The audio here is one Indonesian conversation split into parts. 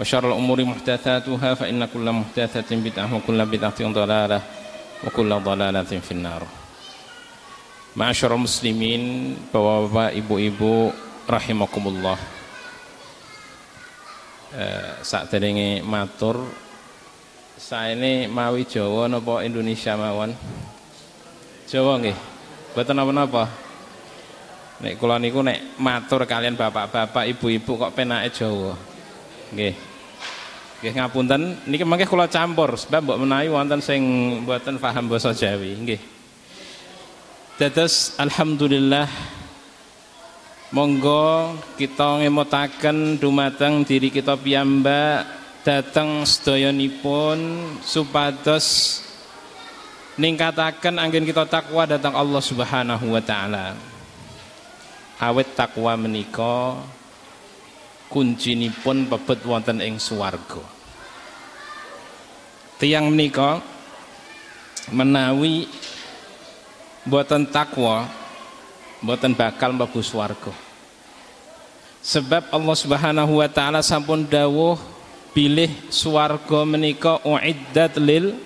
وشر الأمور محدثاتها فإن كل محدثة بدعة وكل بدعة ضلالة وكل ضلالة في النار معاشر muslimin Bapak-bapak, ibu-ibu rahimakumullah eh, saat ini matur saya ini mawi Jawa napa Indonesia mawon Jawa nggih mboten napa-napa nek kula niku nek matur kalian bapak-bapak ibu-ibu kok penake Jawa Nggih Nggih ngapunten niki mangke kula campur sebab mbok menawi wonten sing mboten paham basa Jawi nggih. Dados alhamdulillah monggo kita ngemutaken dumateng diri kita piyambak dateng sedayanipun supados ningkataken anggen kita takwa datang Allah Subhanahu wa taala. Awet takwa menika kuncinipun pebet wonten ing swarga. Tiang menika menawi boten takwa boten bakal mlebu swarga. Sebab Allah Subhanahu wa taala sampun dawuh pilih swarga menika uiddat lil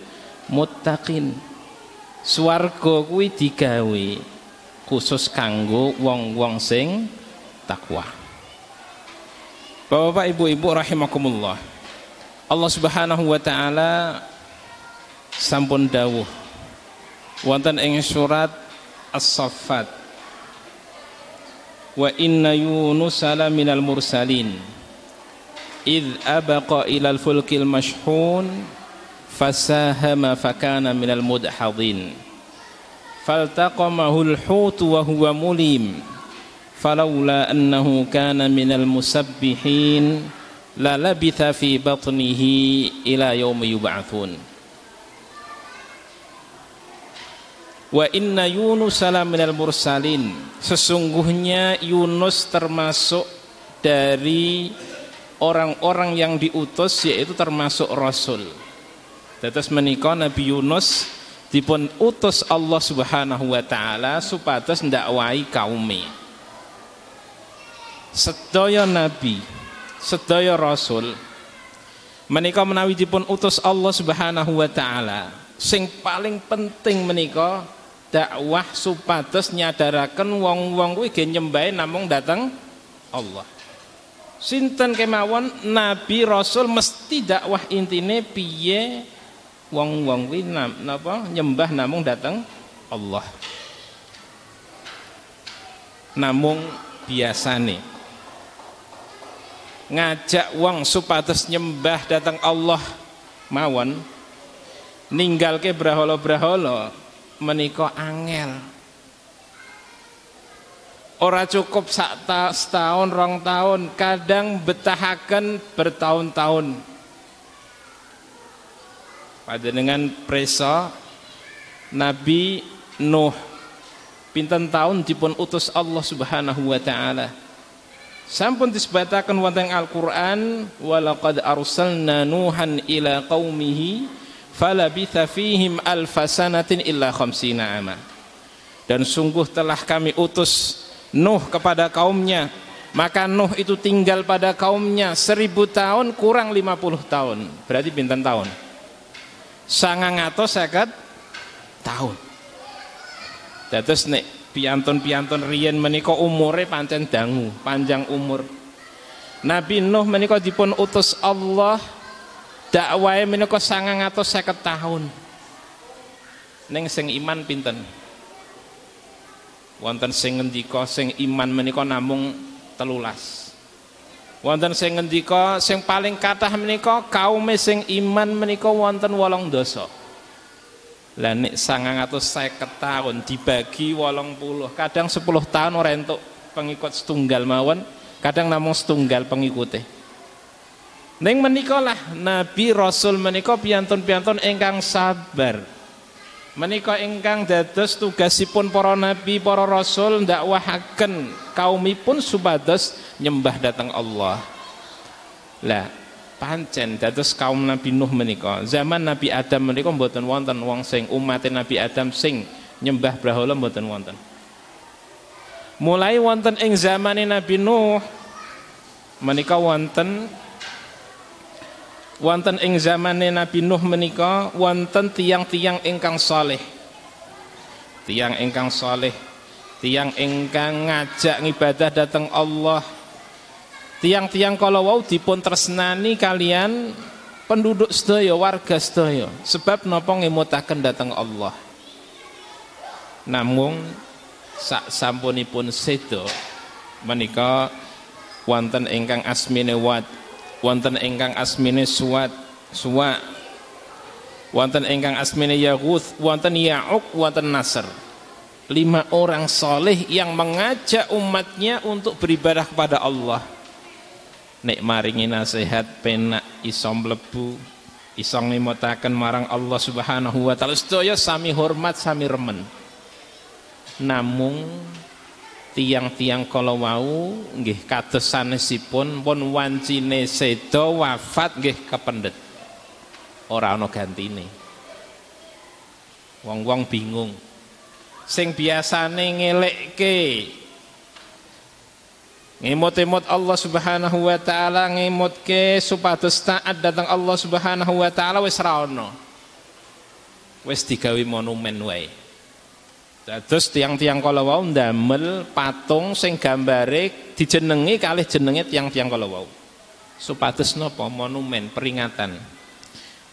muttaqin. Swarga kuwi digawe khusus kanggo wong-wong sing takwa. Bapak-bapak, ibu-ibu rahimakumullah. Allah Subhanahu wa taala sampun dawuh wonten ing surat As-Saffat. Wa inna Yunus la minal mursalin. Idh abaqa ilal fulkil mashhun fasahama fakana minal mudhadhin. Faltaqamahu al-hutu wa huwa mulim. فلولا أنه كان من المسبحين للبث في بطنه إلى يوم يبعثون Wa inna Yunus minal mursalin Sesungguhnya Yunus termasuk dari orang-orang yang diutus yaitu termasuk Rasul Tetes menikah Nabi Yunus dipun utus Allah subhanahu wa ta'ala supados ndakwai kaumi sedaya nabi sedaya rasul menika menawi dipun utus Allah Subhanahu wa taala. Sing paling penting menika dakwah supados nyadaraken wong-wong kuwi ge nyembah namung dateng Allah. Sinten kemawon? Nabi rasul mesti dakwah intine piye? Wong-wong kuwi napa? Nyembah namung dateng Allah. Namung biasane ngajak wong supados nyembah datang Allah mawon ninggalke brahala-brahala menika angel. Ora cukup sak ta, setahun rong tahun kadang betahaken bertahun-tahun. Pada dengan preso Nabi Nuh pinten tahun dipun utus Allah Subhanahu wa taala Sampun disebatakan wonten Al-Qur'an walaqad arsalna nuhan ila qaumihi falabitha fihim alfasanatin illa khamsina ama. dan sungguh telah kami utus Nuh kepada kaumnya. Maka Nuh itu tinggal pada kaumnya seribu tahun kurang lima puluh tahun. Berarti bintang tahun. Sangang atau sekat tahun. Terus nek piantun-piantun riyen menika umure pancen dangu panjang umur. Nabi Nuh menika dipun utus Allah dakwahe menika sangang atau seket tahun. Neng sing iman pinten? Wonten sing ngendika sing iman menika namung telulas. Wonten sing ngendika sing paling kathah menika kaum sing iman menika wonten wolong dosa lah nek 950 tahun dibagi wolong puluh. Kadang 10 tahun ora entuk pengikut setunggal mawon kadang namung setunggal pengikute. Ning menika nabi rasul menika piantun-piantun ingkang sabar. Menika ingkang dados tugasipun para nabi para rasul ndakwahaken kaumipun supados nyembah datang Allah. Lah pancen dados kaum Nabi Nuh menika zaman Nabi Adam menika mboten wonten wong sing umat Nabi Adam sing nyembah brahala mboten wonten mulai wonten ing zaman Nabi Nuh menika wonten wonten ing zamane Nabi Nuh menika wonten tiang-tiang ingkang saleh. Tiang ingkang saleh, tiang ingkang ngajak ngibadah datang Allah. Tiang-tiang kalau wau dipun tresnani kalian penduduk sedaya warga sedaya. Sebab napa ngemutaken datang Allah. Namun sak sampunipun sedo menika wonten ingkang asmine Wad wonten ingkang asmine suwat suwa wonten ingkang asmine yaguth wonten ya'uq wonten nasr. Lima orang soleh yang mengajak umatnya untuk beribadah kepada Allah nek maringi nasihat penak isom lebu isong ngemotaken marang Allah subhanahu wa ta'ala. Sedaya sami hormat sami remen. Namung tiang-tiang kalau wau nggih kados sanesipun pun wancine seda wafat nggih kependet. Ora ana gantine. Wong-wong bingung. Sing biasane ngelekke ngemot-emot Allah Subhanahu wa taala ngemotke supados taat datang Allah Subhanahu wa taala wis ra ana wis digawe monumen wae Dados tiang-tiang kala wau ndamel patung sing gambare dijenengi kalih jenenge tiang-tiang kala wau. Supados napa monumen peringatan.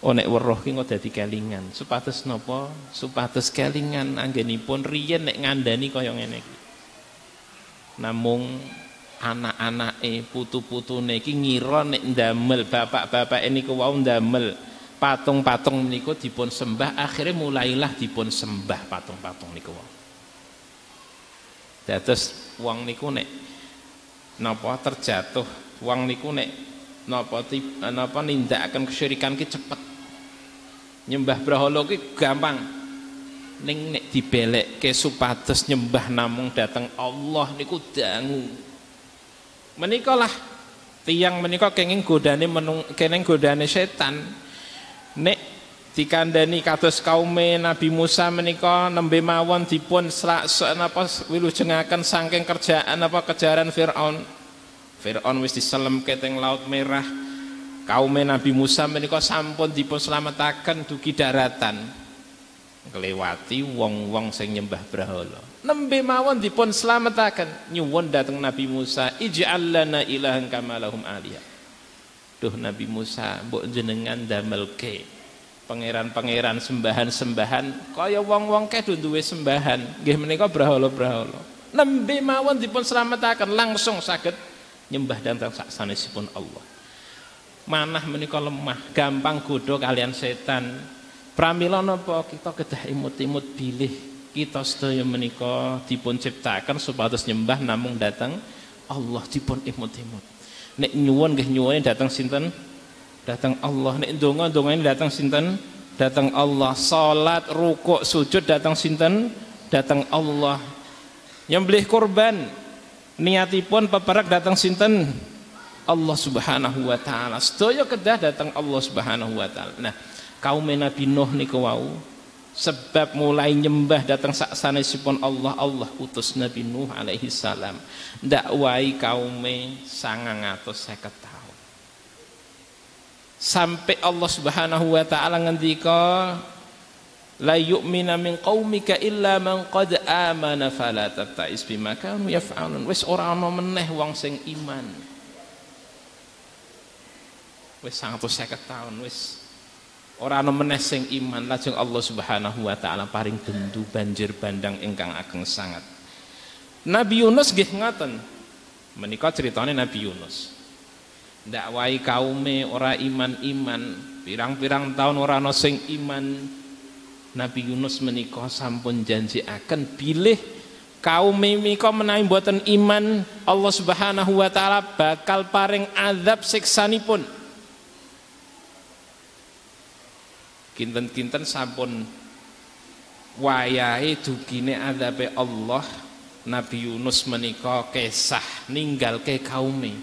Oh nek weruh ki dadi kelingan. Supados napa? Supados kelingan anggenipun riyen nek ngandani kaya ngene iki. Namung anak-anake putu-putune iki ngira nek ndamel bapak-bapak niku wau ndamel. Patung-patung niku dipun sembah akhirnya mulailah dipun sembah patung-patung niku dados wong niku nek napa terjatuh wong niku nek napa napa nindakaken kesyirikan ki cepet. Nyembah brahala ki gampang. Ning nek dibelekke supados nyembah namung dateng Allah niku dangu menika lah tiang menika kenging godane menung kenging godane setan. Nek dikandani kados kaume Nabi Musa menika nembe mawon dipun napa wilujengaken saking kerjaan apa kejaran Firaun. Firaun wis diselemke teng laut merah. Kaume Nabi Musa menika sampun dipun slametaken dugi daratan. Kelewati wong-wong sing nyembah brahala nembe mawon dipun slametaken. Nyuwun dateng Nabi Musa ij'al lana ilahan kama lahum aliyah. Duh Nabi Musa mbok jenengan damelke. Pangeran-pangeran sembahan-sembahan kaya wong-wong ke duwe sembahan. Nggih menika brahala-brahala nembe mawon dipun slametaken langsung saged nyembah dhateng sanesipun Allah. Manah menika lemah gampang godho kalian setan. Pramila napa? Kita kedah imut-imut bilih kita sedaya menika dipun ciptakan supados nyembah namung datang Allah dipun imut-imut. Nek nyuwun nggih nyuwune datang sinten? Datang Allah. Nek ndonga ndongane datang sinten? Datang Allah. Salat rukuk sujud datang sinten? Datang Allah. Nyembelih korban niatipun peperak datang sinten? Allah Subhanahu wa taala. Sedaya kedah datang Allah Subhanahu wa taala. Nah kaum Nabi Nuh niku wau sebab mulai nyembah datang sak sanesipun Allah Allah utus Nabi Nuh alaihi salam. Dakwai kaume 950 tahun. Sampai Allah Subhanahu wa taala ngendika la yu'mina min qaumika illa man qad amana fala tabta'is bima kanu yaf'alun. Wis ora ana meneh wong sing iman. Wis 150 tahun wis Ora ana meneh iman lajeng Allah Subhanahu wa taala paring bendu banjir bandang ingkang ageng sangat. Nabi Yunus nggih ngaten. Menika critane Nabi Yunus. Dakwai kaume ora iman-iman, pirang-pirang tahun ora ana sing iman. Nabi Yunus menika sampun janji akan bilih kaum mimika menawi mboten iman Allah Subhanahu wa taala bakal paring azab siksanipun kinten-kinten sampun wayahe dugine azabe Allah Nabi Yunus menika kesah ninggal ke kaume.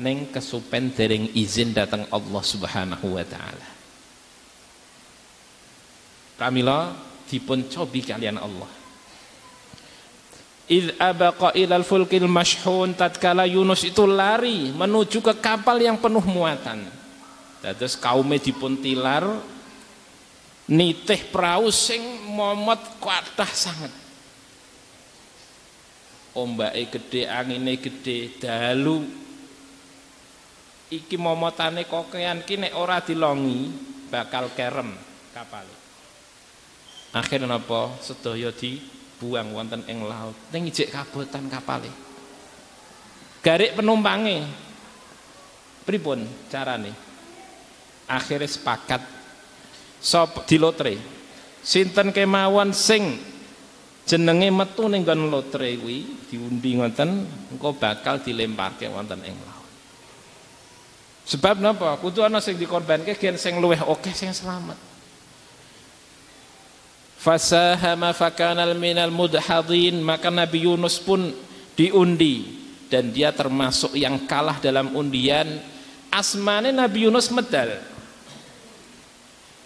Neng kesupen dereng izin datang Allah Subhanahu wa taala. Kamila dipun cobi kalian Allah. Id abaqa ilal fulkil mashhun tatkala Yunus itu lari menuju ke kapal yang penuh muatan Dados kaume dipun tilar nitih perahu sing momot kathah sangat. Ombake gede, angine gede, dalu iki momotane kokean ki nek ora dilongi bakal kerem kapale. Akhirnya napa sedaya dibuang wonten ing laut. Ning ijik kabotan kapale. Garik penumpange pripun carane? Akhirnya sepakat. Sop di lotre. Sinten kemauan sing jenenge metu ning nggon lotre kuwi? Diundi ngoten engko bakal dilemparke wonten ing laut. Sebab napa? Kudu ana sing dikorbanke gen sing luweh oke sing selamat. Fasahama fakanal minal mudhadin maka Nabi Yunus pun diundi dan dia termasuk yang kalah dalam undian. Asmane Nabi Yunus medal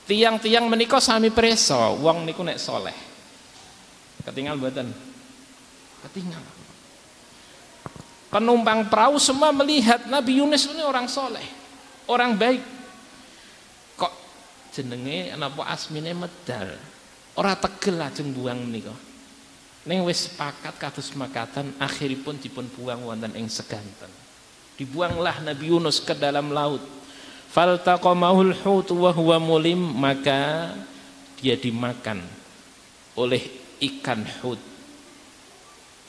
tiang-tiang menika sami preso wong niku nek soleh. Ketinggal mboten? Ketinggal penumpang perahu semua melihat Nabi Yunus ini orang soleh orang baik. Kok jenenge napa asmine medal? Ora tegel lajeng buang menika. Ning wis sepakat kados makatan akhiripun dipun buang wonten ing seganten. Dibuanglah Nabi Yunus ke dalam laut faltaqamahul hut wa huwa mulim maka dia dimakan oleh ikan hut.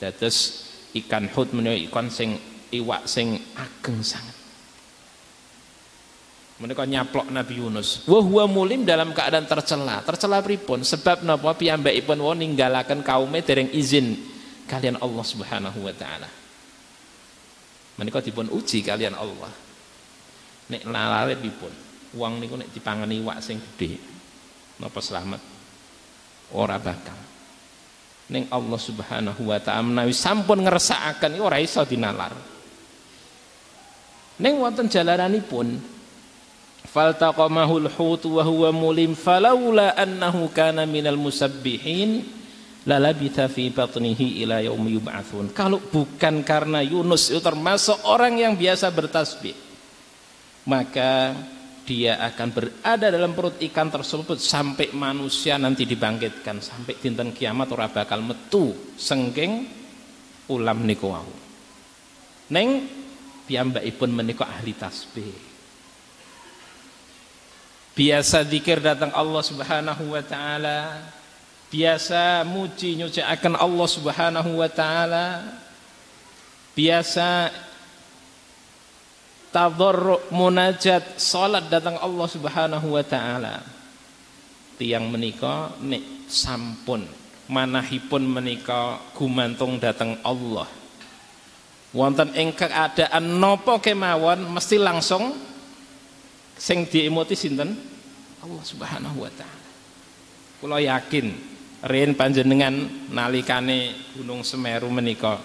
Dados ikan hut menika ikan sing iwak sing ageng sangat. Menika nyaplok Nabi Yunus. Wa huwa mulim dalam keadaan tercela. Tercela pripun? Sebab napa piyambakipun wau ninggalaken kaume dereng izin kalian Allah Subhanahu wa taala. Menika dipun uji kalian Allah nek lalare pipun wong niku nek dipangani iwak sing gedhe napa selamat ora bakal. Ning Allah Subhanahu wa taala menawi sampun ngersakaken ora iso dinalar. Ning wonten jalaranipun faltaqamahul hut wa huwa mulim falaula annahu kana minal musabbihin lalabitha fi batnihi ila yaumi yub'atsun kalau bukan karena Yunus itu termasuk orang yang biasa bertasbih maka dia akan berada dalam perut ikan tersebut sampai manusia nanti dibangkitkan sampai dinten kiamat ora bakal metu sengking ulam niku wau. Neng piyambakipun menika ahli tasbih. Biasa zikir datang Allah Subhanahu wa taala. Biasa muji nyuci akan Allah Subhanahu wa taala. Biasa tadarru munajat salat datang Allah Subhanahu wa taala. Tiang menika nek sampun manahipun menika gumantung datang Allah. Wonten ing keadaan nopo kemawon mesti langsung sing diemoti sinten? Allah Subhanahu wa taala. Kula yakin rin panjenengan nalikane Gunung Semeru menika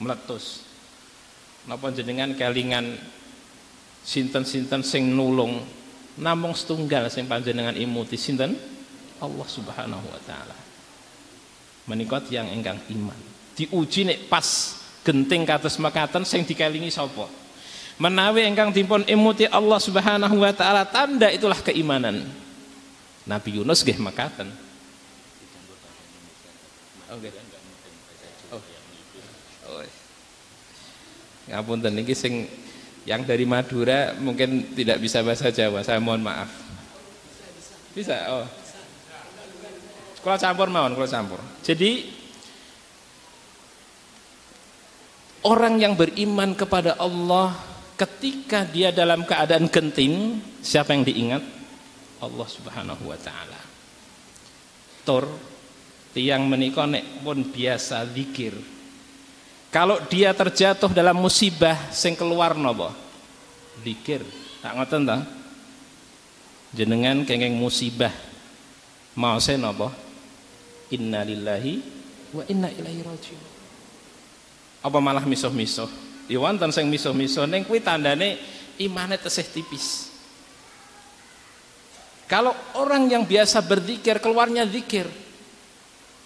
meletus napa jenengan kelingan sinten-sinten sing nulung namung setunggal sing panjenengan imuti sinten Allah Subhanahu wa taala. Menika yang ingkang iman. Diuji nek pas genting kados mekaten sing dikelingi sapa? Menawi ingkang dipun emuti Allah Subhanahu wa taala tanda itulah keimanan. Nabi Yunus nggih mekaten. Oke. Oh. Oh. Ngapunten niki sing yang dari Madura mungkin tidak bisa bahasa Jawa, saya mohon maaf. Bisa? Oh. Kalau campur mawon, kalau campur. Jadi orang yang beriman kepada Allah ketika dia dalam keadaan genting, siapa yang diingat? Allah Subhanahu wa taala. Tur tiang menika nek pun biasa zikir kalau dia terjatuh dalam musibah sing keluar napa? Zikir. Tak ngoten ta? Jenengan kenging musibah mau saya napa? Innalillahi wa inna ilaihi rajiun. Apa malah misuh-misuh? Ya wonten sing misuh-misuh ning kuwi tandane imane tesih tipis. Kalau orang yang biasa berzikir keluarnya zikir,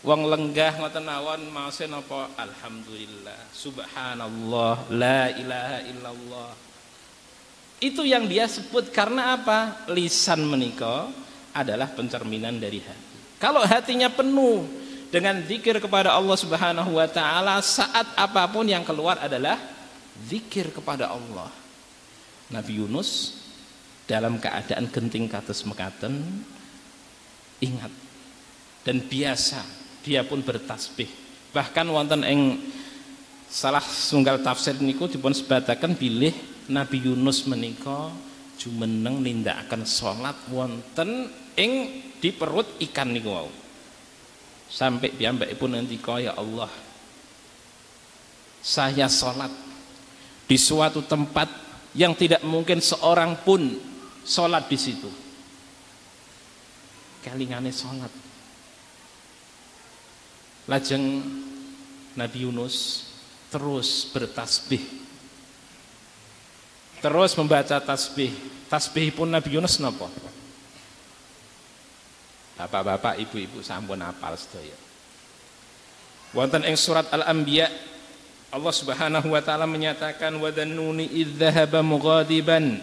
Wong lenggah ngoten mawon maose napa alhamdulillah. Subhanallah. La ilaha illallah. Itu yang dia sebut karena apa? Lisan menika adalah pencerminan dari hati. Kalau hatinya penuh dengan zikir kepada Allah Subhanahu wa taala saat apa pun yang keluar adalah zikir kepada Allah. Nabi Yunus dalam keadaan genting kados mekaten ingat dan biasa dia pun bertasbih. Bahkan wonten ing salah sunggal tafsir niku dipun sebataken bilih Nabi Yunus menika jumeneng nindakaken salat wonten ing di perut ikan niku wau. Sampai piyambakipun ngendika ya Allah saya salat di suatu tempat yang tidak mungkin seorang pun salat di situ. Kalingane salat Lajeng Nabi Yunus terus bertasbih. Terus membaca tasbih. Tasbih pun Nabi Yunus napa? Bapak-bapak, ibu-ibu sampun apal sedaya. Wonten ing surat Al-Anbiya Allah Subhanahu wa taala menyatakan wa dhannuni idz dhahaba mughadiban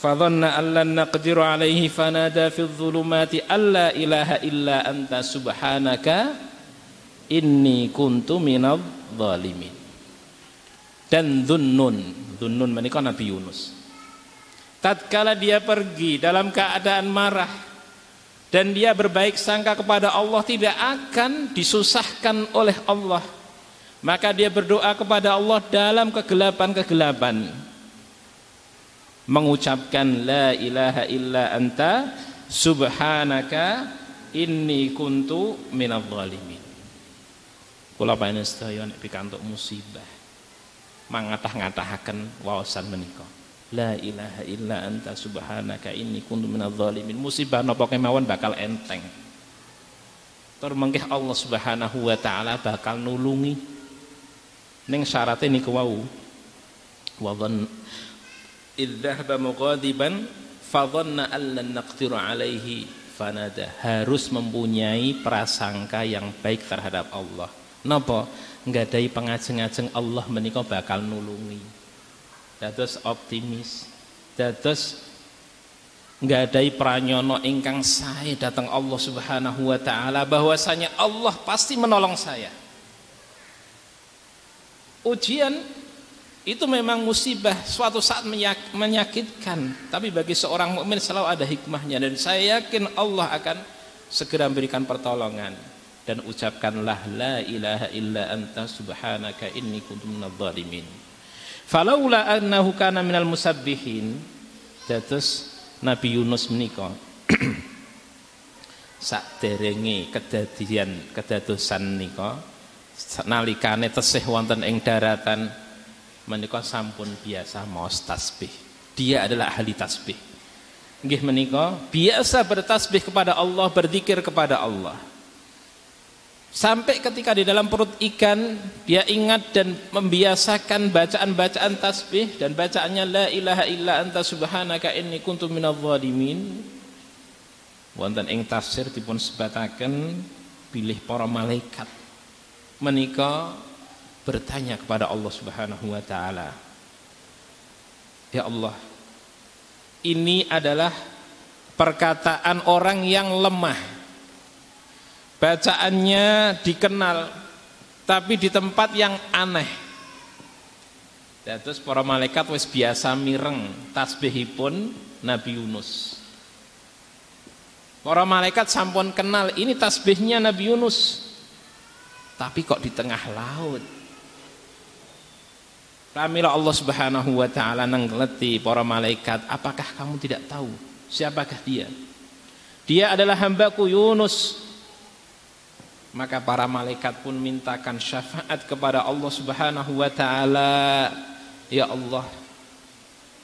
fadhanna an lan naqdiru alaihi fanada fi dhulumati alla ilaha illa anta subhanaka inni kuntu minadh zalimin. Dan Dhunnun. Dhunnun menikah Nabi Yunus. Tatkala dia pergi dalam keadaan marah dan dia berbaik sangka kepada Allah tidak akan disusahkan oleh Allah. Maka dia berdoa kepada Allah dalam kegelapan-kegelapan. Mengucapkan la ilaha illa anta subhanaka inni kuntu minadh zalimin Kula panjenengan sedaya nek pikantuk musibah mangatah-ngatahaken waosan menika. La ilaha illa anta subhanaka inni kuntu minadh dhalimin. Musibah napa kemawon bakal enteng. Tur mengkih Allah Subhanahu wa taala bakal nulungi. Ning syaratnya niku wau. Wa dhann idzahaba mughadiban fadhanna an lan naqdiru alaihi fanada harus mempunyai prasangka yang baik terhadap Allah Napa? Nggadahi pengajeng-ajeng Allah menika bakal nulungi. Dados optimis. Dados nggadahi pranyono ingkang sae datang Allah Subhanahu wa taala bahwasanya Allah pasti menolong saya. Ujian itu memang musibah suatu saat menyakitkan tapi bagi seorang mukmin selalu ada hikmahnya dan saya yakin Allah akan segera memberikan pertolongan dan ucapkanlah la ilaha illa anta subhanaka inni kuntu minadh dhalimin. Falaula annahu kana minal musabbihin dados Nabi Yunus menika. Derenge kedadian kedadosan nika nalikane tesih wonten ing daratan menika sampun biasa maos tasbih. Dia adalah ahli tasbih. Nggih menika biasa bertasbih kepada Allah berzikir kepada Allah Sampai ketika di dalam perut ikan dia ingat dan membiasakan bacaan-bacaan tasbih dan bacaannya la ilaha illa anta subhanaka inni kuntu minadh dhalimin. wonten ing tafsir dipun sebataken pilih para malaikat menika bertanya kepada Allah Subhanahu wa taala Ya Allah ini adalah perkataan orang yang lemah bacaannya dikenal tapi di tempat yang aneh dan terus para malaikat wis biasa mireng tasbihipun Nabi Yunus para malaikat sampun kenal ini tasbihnya Nabi Yunus tapi kok di tengah laut Pramila Allah Subhanahu wa taala nenggeleti para malaikat, apakah kamu tidak tahu siapakah dia? Dia adalah hambaku Yunus. Maka para malaikat pun mintakan syafaat kepada Allah Subhanahu wa taala. Ya Allah,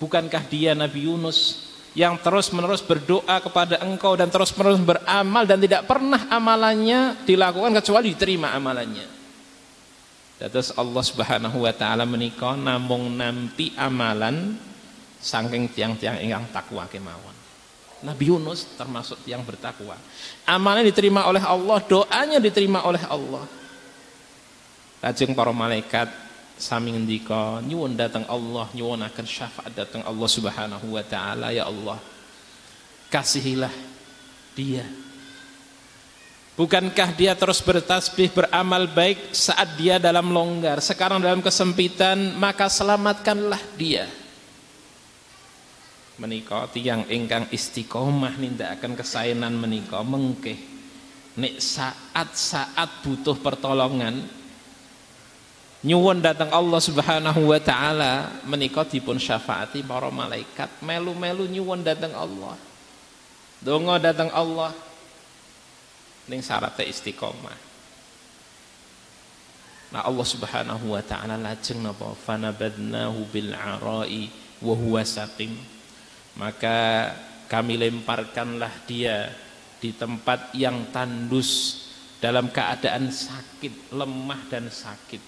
bukankah dia Nabi Yunus yang terus-menerus berdoa kepada Engkau dan terus-menerus beramal dan tidak pernah amalannya dilakukan kecuali diterima amalannya. Dados Allah Subhanahu wa taala menika namung nampi amalan saking tiang-tiang ingkang takwa kemawon. Nabi Yunus termasuk yang bertakwa. Amalnya diterima oleh Allah, doanya diterima oleh Allah. Lajeng para malaikat sami ngendika nyuwun datang Allah, nyuwunaken syafaat datang Allah Subhanahu wa taala ya Allah. Kasihilah dia Bukankah dia terus bertasbih beramal baik saat dia dalam longgar Sekarang dalam kesempitan maka selamatkanlah dia Menikah tiang ingkang istiqomah akan kesayangan menikah mengkeh. Nek saat-saat butuh pertolongan Nyuwun datang Allah subhanahu wa ta'ala Menikah dipun syafaati para malaikat. Melu-melu nyuwun datang Allah. Dongo datang Allah. Ning syaratnya istiqomah. Nah Allah Subhanahu wa taala lajeng napa? Fanabadnahu bil arai wa huwa saqim maka kami lemparkanlah dia di tempat yang tandus dalam keadaan sakit, lemah dan sakit.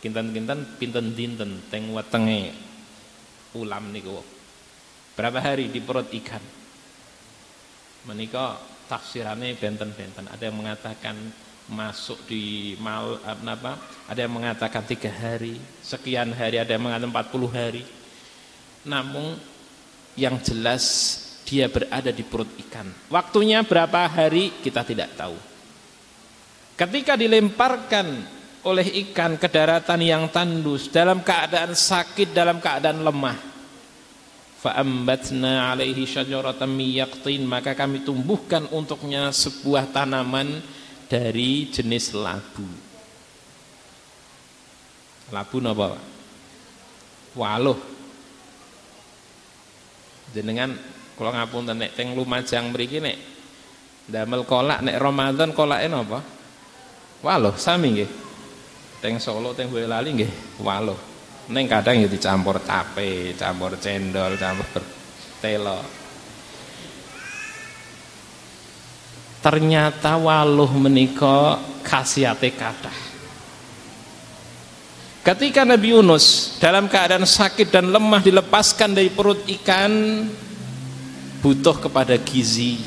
Kinten-kinten pinten dinten teng wetenge ulam niku. Berapa hari di perut ikan? Menika tafsirannya benten-benten. Ada yang mengatakan masuk di mal apa? Ada yang mengatakan tiga hari, sekian hari, ada yang mengatakan 40 hari. Namun yang jelas dia berada di perut ikan. Waktunya berapa hari kita tidak tahu. Ketika dilemparkan oleh ikan ke daratan yang tandus dalam keadaan sakit, dalam keadaan lemah, fa'ambatna alaihi syajaratan maka kami tumbuhkan untuknya sebuah tanaman dari jenis labu labu napa waluh jenengan kalau ngapunten nek teng Lumajang mriki nek damel kolak nek Ramadan kolake napa waluh sami nggih teng Solo teng Boyolali nggih waluh Neng kadang ya dicampur tape, campur cendol, campur telo. Ternyata waluh menika khasiate kathah. Ketika Nabi Yunus dalam keadaan sakit dan lemah dilepaskan dari perut ikan butuh kepada gizi.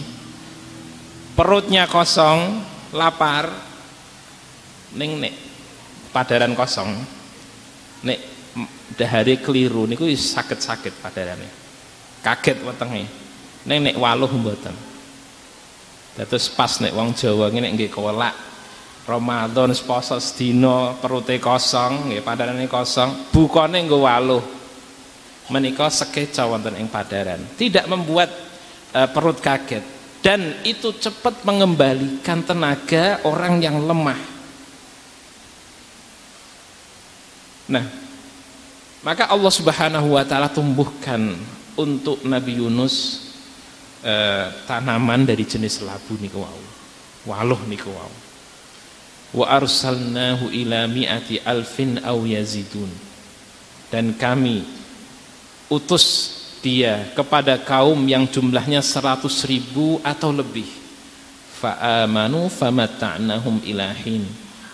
Perutnya kosong, lapar. Ning nek padaran kosong. Nek dahare keliru niku sakit-sakit padarane. Kaget wetenge. Ning nek waluh mboten. Dados pas nek wong Jawa ngene nggih kolak Ramadan poso sedina perute kosong nggih padarane kosong, bukane nggo waluh. Menika sekeca wonten ing padaran. Tidak membuat uh, perut kaget dan itu cepat mengembalikan tenaga orang yang lemah. Nah, maka Allah Subhanahu wa taala tumbuhkan untuk Nabi Yunus eh, tanaman dari jenis labu niku wau. Waluh niku wau. Wa arsalnahu ila mi'ati alfin aw yazidun. Dan kami utus dia kepada kaum yang jumlahnya seratus ribu atau lebih. Fa'amanu famatta'nahum ilahin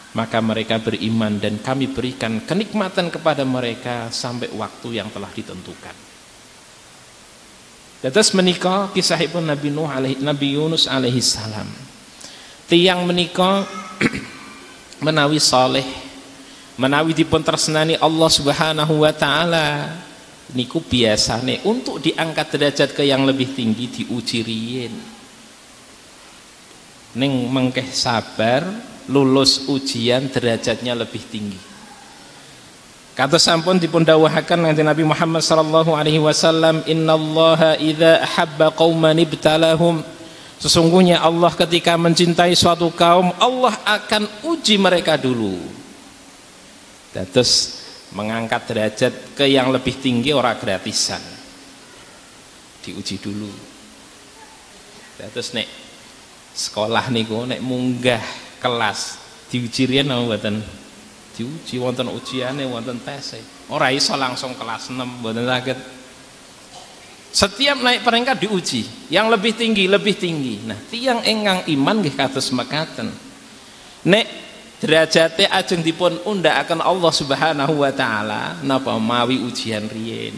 maka mereka beriman dan kami berikan kenikmatan kepada mereka sampai waktu yang telah ditentukan Dados menika kisahipun Nabi Nuh alaihi Nabi Yunus alaihi salam. Tiang menika menawi saleh menawi dipun tresnani Allah Subhanahu wa taala niku biasane untuk diangkat derajat ke yang lebih tinggi diuji riyin. Ning mengkeh sabar lulus ujian derajatnya lebih tinggi. Kata sampun dipun dawuhaken nanti Nabi Muhammad sallallahu alaihi wasallam innallaha idza ahabba qauman ibtalahum Sesungguhnya Allah ketika mencintai suatu kaum Allah akan uji mereka dulu. Terus mengangkat derajat ke yang lebih tinggi orang gratisan. Diuji dulu. Terus nek sekolah niku nek munggah kelas diuji riyen apa mboten? diuji wonten ujiane wonten tese ora iso langsung kelas 6 mboten saged setiap naik peringkat diuji. Yang lebih tinggi lebih tinggi. Nah tiang enggang iman nggih kados mekaten. Nek derajate ajeng dipun akan Allah Subhanahu wa taala napa mawi ujian riyen?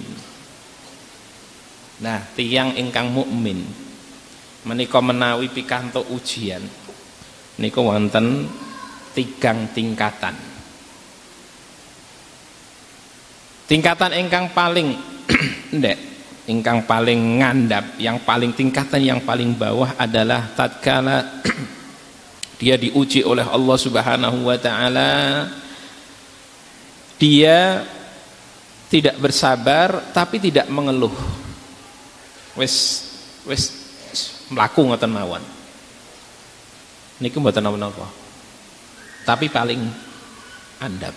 Nah tiang ingkang mukmin. Menika menawi pikantuk ujian. Niku wonten tigang tingkatan. Tingkatan ingkang paling ndek ingkang paling ngandap yang paling tingkatan yang paling bawah adalah tatkala dia diuji oleh Allah Subhanahu wa taala dia tidak bersabar tapi tidak mengeluh. Wis wis mlaku ngoten mawon. Niku mboten napa-napa. Tapi paling andap.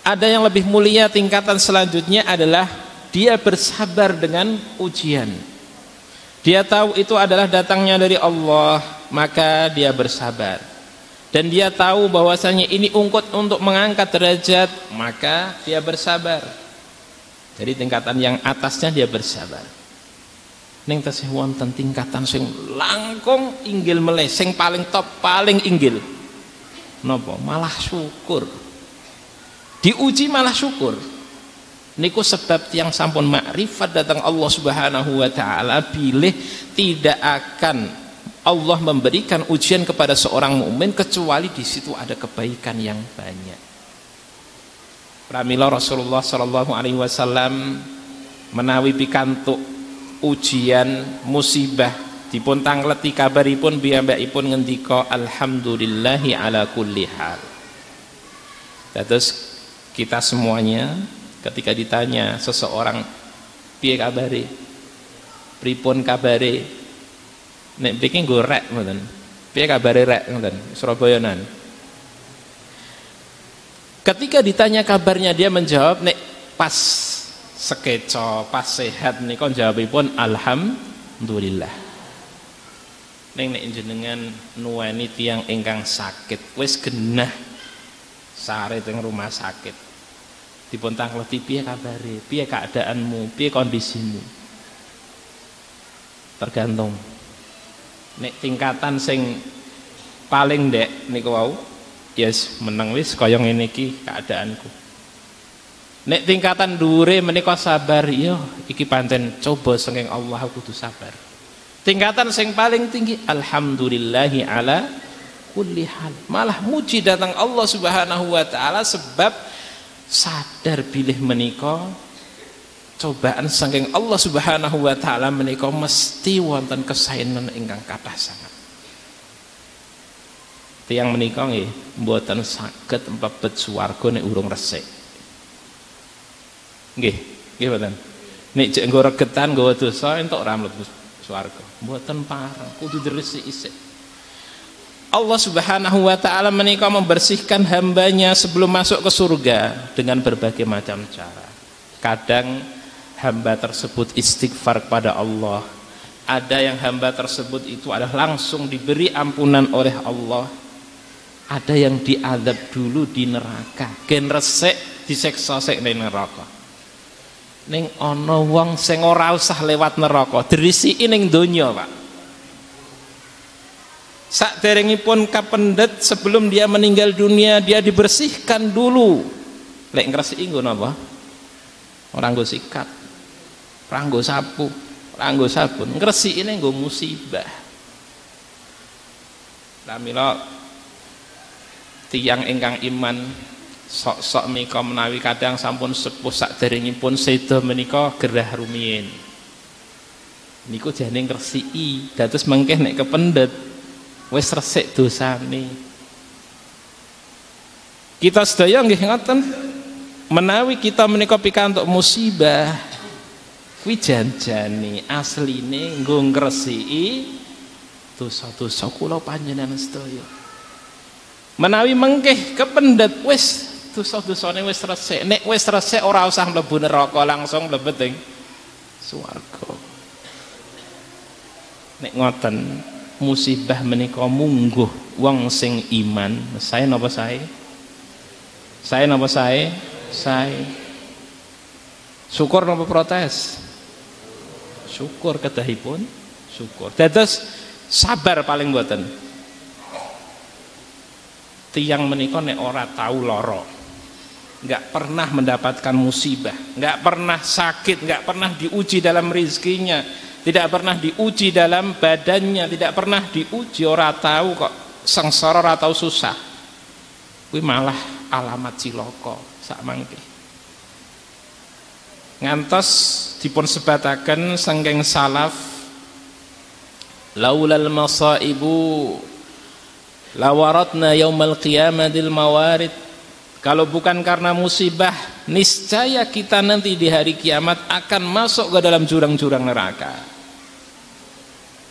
Ada yang lebih mulia tingkatan selanjutnya adalah dia bersabar dengan ujian. Dia tahu itu adalah datangnya dari Allah, maka dia bersabar. Dan dia tahu bahwasanya ini ungkut untuk mengangkat derajat, maka dia bersabar. Jadi tingkatan yang atasnya dia bersabar. Ning tasih wonten tingkatan sing langkung inggil meleh, sing paling top, paling inggil. Napa? Malah syukur diuji malah syukur niku sebab yang sampun makrifat datang Allah Subhanahu wa taala pilih tidak akan Allah memberikan ujian kepada seorang mukmin kecuali di situ ada kebaikan yang banyak. Pramila Rasulullah sallallahu alaihi wasallam menawi pikantuk ujian musibah dipun tangleti kabaripun piyambakipun ngendika alhamdulillahi ala kulli hal. Terus kita semuanya ketika ditanya seseorang piye kabare? Pripun kabare? Nek mriki nggo rek ngoten? Piye kabare rek? ngoten Surabaya nan ketika ditanya kabarnya dia menjawab nek pas sekeco pas sehat nika jawabipun alhamdulillah. Ning nek jenengan nuweni tiang ingkang sakit wis genah sare teng rumah sakit dipun tangleti piye kabare? Piye keadaanmu? Piye kondisimu? Tergantung. Nek tingkatan sing paling dek niku wau yes meneng wis kaya ngene iki keadaanku. Nek tingkatan dhuwure menika sabar iya iki pancen coba senging Allah kudu sabar. Tingkatan sing paling tinggi alhamdulillahi ala kulli hal. Malah muji datang Allah Subhanahu wa taala sebab sadar bilih menika cobaan saking Allah Subhanahu wa taala menika mesti wonten kesaenan ingkang kathah sangat. Tiang menika nggih mboten saged mlebet swarga nek urung resik. Nggih, nggih mboten. Nek jek nggo regetan nggawa dosa entuk ora mlebu swarga. Mboten pareng, kudu diresik isik. Allah Subhanahu wa taala menikah membersihkan hambanya sebelum masuk ke surga dengan berbagai macam cara. Kadang hamba tersebut istighfar kepada Allah. Ada yang hamba tersebut itu adalah langsung diberi ampunan oleh Allah. Ada yang diadab dulu di neraka, gen resik diseksa sik ning neraka. Ning ana wong sing ora usah lewat neraka, dirisiki ning donya, Pak Sak pun kapendet sebelum dia meninggal dunia dia dibersihkan dulu. Lek ngresiki nggo napa? Ora nggo sikat. Ora nggo sapu, ora nggo sabun ngresikine nggo musibah Lamila tiang ingkang iman sok-sok menika menawi kadang sampun sepuh saderengipun seda menika gerah rumiyin niku jane ngresiki dados mengkeh nek kependet wis resik dosane. Kita sedaya nggih ngoten. Menawi kita menika pikantuk musibah kuwi janjane asline nggo ngresiki dosa-dosa kula panjenengan sedaya. Menawi mengkeh kependet wis dosa-dosane wis resik. Nek wis resik ora usah mlebu neraka langsung mlebet ing swarga. Nek ngoten musibah menika mungguh wong sing iman. Saya napa saya saya napa saya saya syukur napa protes? Syukur kedahipun? Syukur. Dados sabar paling buatan tiang menika nek ora tahu loro nggak pernah mendapatkan musibah nggak pernah sakit nggak pernah diuji dalam rizkinya tidak pernah diuji dalam badannya tidak pernah diuji. Orang tahu kok sengsara ora tahu susah. Kuwi malah alamat ciloko sak mangke. Ngantos dipun sebataken saking salaf laulal masaibu lawaratna yaumal qiyamatil mawarid. Kalau bukan karena musibah niscaya kita nanti di hari kiamat akan masuk ke dalam jurang-jurang neraka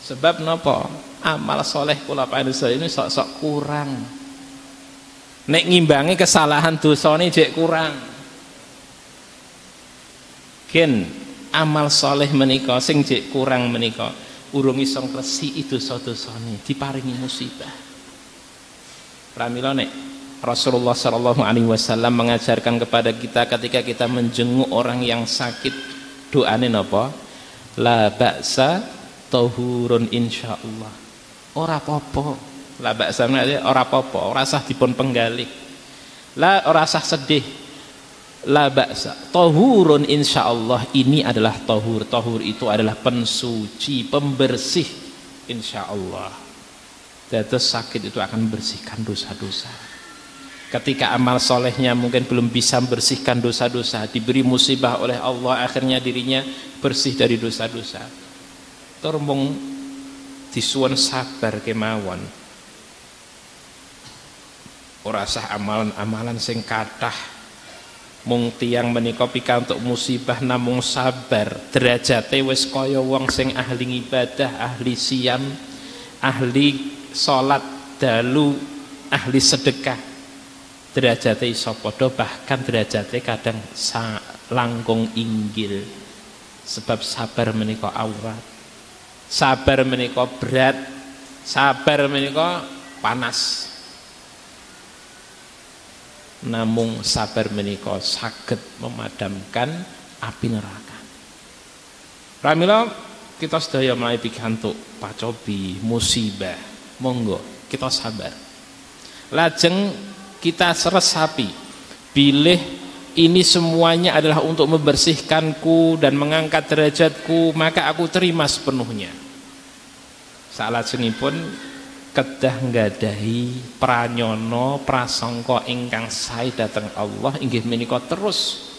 sebab nopo? Amal soleh kula panusa ini sok-sok kurang. Nek ngimbangi kesalahan dosa ini jek kurang. Gen amal soleh menika sing jek kurang menika urung iso ngresi dosa ini diparingi musibah. Pramila nek Rasulullah Shallallahu Alaihi Wasallam mengajarkan kepada kita ketika kita menjenguk orang yang sakit doane nopo? La baksa tahurun insyaallah. Ora apa-apa. La baksa ora apa-apa ora sah dipun penggalih la ora sah sedih. La baksa tahurun insyaallah ini adalah tahur. Tahur itu adalah pensuci pembersih insyaallah. Dados sakit itu akan membersihkan dosa-dosa. Ketika amal solehnya mungkin belum bisa membersihkan dosa-dosa diberi musibah oleh Allah akhirnya dirinya bersih dari dosa-dosa tur mung disuwun sabar kemawon. Ora sah amalan-amalan sing kathah. Mung tiang menika pikantuk musibah namung sabar. Derajate wis kaya wong sing ahli ibadah ahli siam ahli salat dalu ahli sedekah. Derajate iso padha bahkan derajate kadang langkung inggil. Sebab sabar menika aurat sabar menika berat sabar menika panas. Namung sabar menika saged memadamkan api neraka. Pramila kita sedaya mulai pikantuk pacobi musibah monggo kita sabar. Lajeng kita seresapi pilih ini semuanya adalah untuk membersihkanku dan mengangkat derajatku maka aku terima sepenuhnya. Salah pun kedah nggadahi pranyono prasangka ingkang sae dateng Allah inggih menika terus.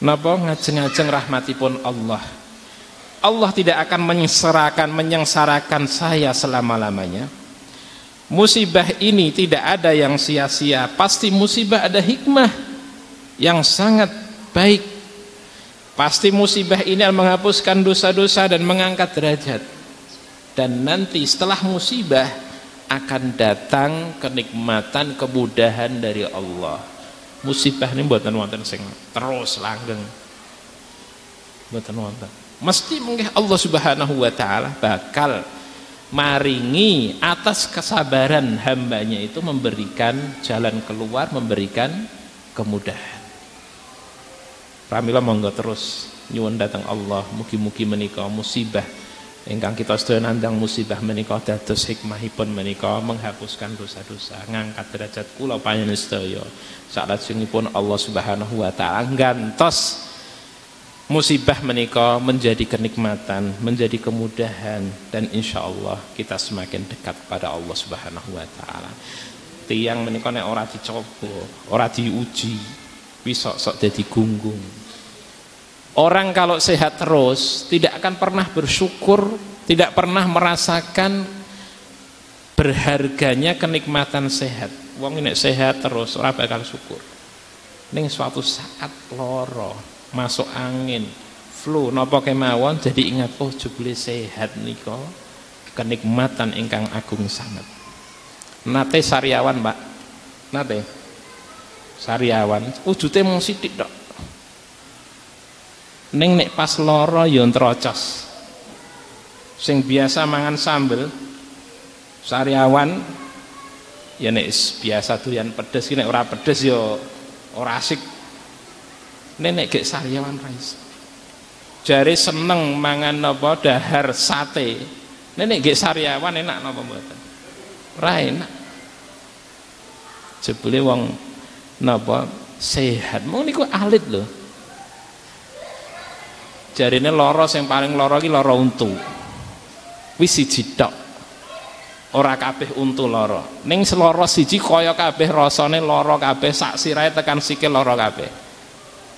Napa? Ngajeng-ajeng rahmatipun Allah. Allah tidak akan menyengsarakan menyengsarakan saya selama-lamanya. Musibah ini tidak ada yang sia-sia. Pasti musibah ada hikmah yang sangat baik. Pasti musibah ini akan menghapuskan dosa-dosa dan mengangkat derajat. Dan nanti setelah musibah akan datang kenikmatan kemudahan dari Allah. Musibah ini buatan wonten sing terus langgeng. Buatan wonten. Mesti mungkin Allah subhanahu wa ta'ala bakal maringi atas kesabaran hambanya itu memberikan jalan keluar memberikan kemudahan Pramila monggo terus. Nyuwun datang Allah mugi-mugi menika musibah. Ingkang kita sedaya nandang musibah menika dados hikmahipun menika menghapuskan dosa-dosa ngangkat derajat kula panjenengan sedaya. Salajengipun Allah Subhanahu wa taala gantos musibah menikah menjadi kenikmatan, menjadi kemudahan dan insya Allah kita semakin dekat pada Allah Subhanahu wa taala. Tiang menikah nek ora dicoba, ora diuji, bisa sok jadi gunggung. Orang kalau sehat terus tidak akan pernah bersyukur, tidak pernah merasakan berharganya kenikmatan sehat. Wong ini sehat terus ora bakal syukur. Ning suatu saat loro, masuk angin, flu napa kemawon jadi ingat oh jebule sehat nika kenikmatan ingkang agung sangat. Nate sariawan, Mbak. Nate. Sariawan, wujute mung sithik tok. Ning nek pas lara ya ntrocos. Sing biasa mangan sambel sariawan ya nek biasa doyan pedes nek ora pedes ya ora asik. Nenek gek sariawan ra jare seneng mangan napa dahar sate. Nenek gek sariawan enak napa mboten? Ora enak. Jebule wong napa? Sehat. Mung niku alit lho. Jarine lara sing paling lara iki lara untu. Wis siji tok. Ora kabeh untu lara. Ning seloro siji kaya kabeh rasane lara kabeh sak sirahe tekan sikil lara kabeh.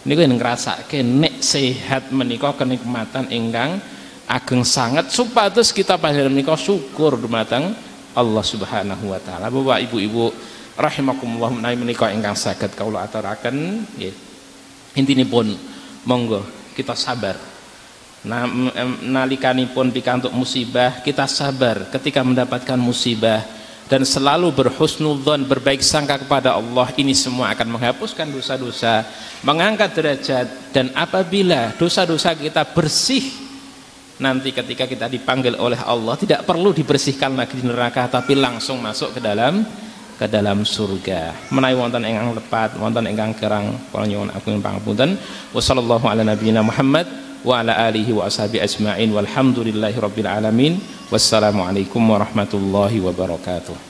Niku yen ngrasake nek sehat menika kenikmatan ingkang ageng sangat supados kita panjenengan menika syukur dumateng Allah Subhanahu wa taala. Bapak Ibu-ibu rahimakumullah menawi menika ingkang saged kawula aturaken nggih intinipun monggo kita sabar Nah, nalikanipun pikantuk musibah, kita sabar ketika mendapatkan musibah dan selalu berhusnudzon, berbaik sangka kepada Allah. Ini semua akan menghapuskan dosa-dosa, mengangkat derajat dan apabila dosa-dosa kita bersih nanti ketika kita dipanggil oleh Allah tidak perlu dibersihkan lagi di neraka tapi langsung masuk ke dalam ke dalam surga. Menawi wonten ingkang lepat, wonten ingkang kerang, kula nyuwun agung pangapunten. Wassallallahu ala nabiyina Muhammad wa ala alihi wa ashabi ajma'in walhamdulillahi rabbil alamin wassalamualaikum warahmatullahi wabarakatuh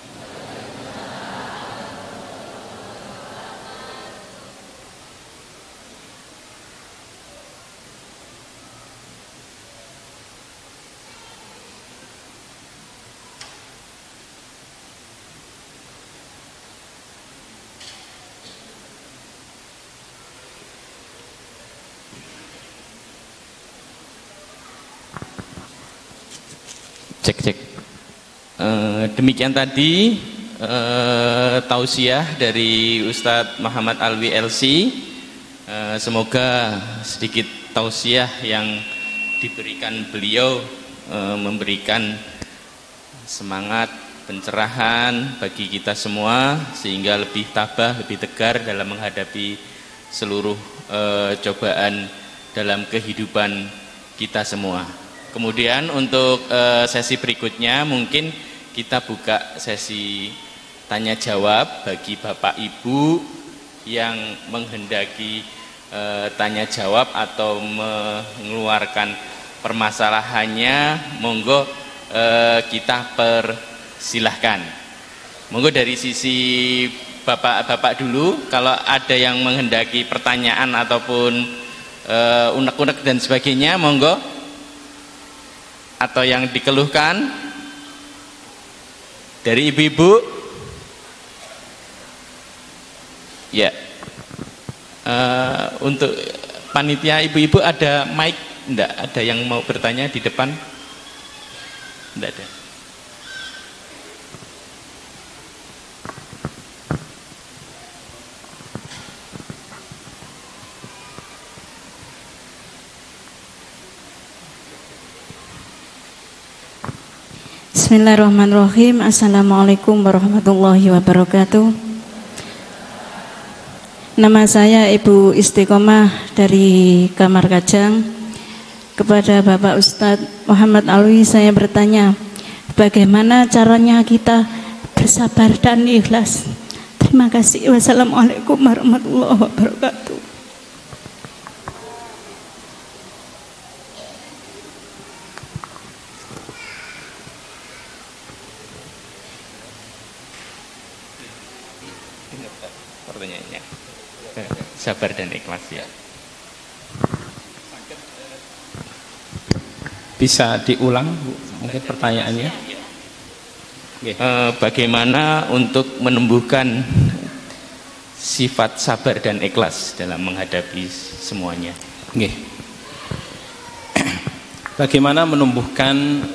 demikian tadi e, tausiah dari Ustadz Muhammad Alwi LC eh, semoga sedikit tausiah yang diberikan beliau e, memberikan semangat pencerahan bagi kita semua sehingga lebih tabah lebih tegar dalam menghadapi seluruh e, cobaan dalam kehidupan kita semua. Kemudian untuk e, sesi berikutnya mungkin kita buka sesi tanya jawab bagi Bapak Ibu yang menghendaki e, tanya jawab atau mengeluarkan permasalahannya. Monggo e, kita persilahkan. Monggo dari sisi Bapak-bapak dulu kalau ada yang menghendaki pertanyaan ataupun unek-unek dan sebagainya monggo. Atau yang dikeluhkan dari ibu-ibu? Ya. Uh, untuk panitia ibu-ibu ada mic? Enggak ada yang mau bertanya di depan? Enggak ada Bismillahirrahmanirrahim. Assalamualaikum warahmatullahi wabarakatuh. Nama saya Ibu Istiqomah dari Kamar Kajang. Kepada Bapak Ustadz Muhammad Alwi saya bertanya Bagaimana caranya kita bersabar dan ikhlas? Terima kasih. Wassalamualaikum warahmatullahi wabarakatuh sabar dan ikhlas ya Bisa diulang mungkin pertanyaannya? Uh, bagaimana untuk menumbuhkan sifat sabar dan ikhlas dalam menghadapi semuanya? Okay. Bagaimana menumbuhkan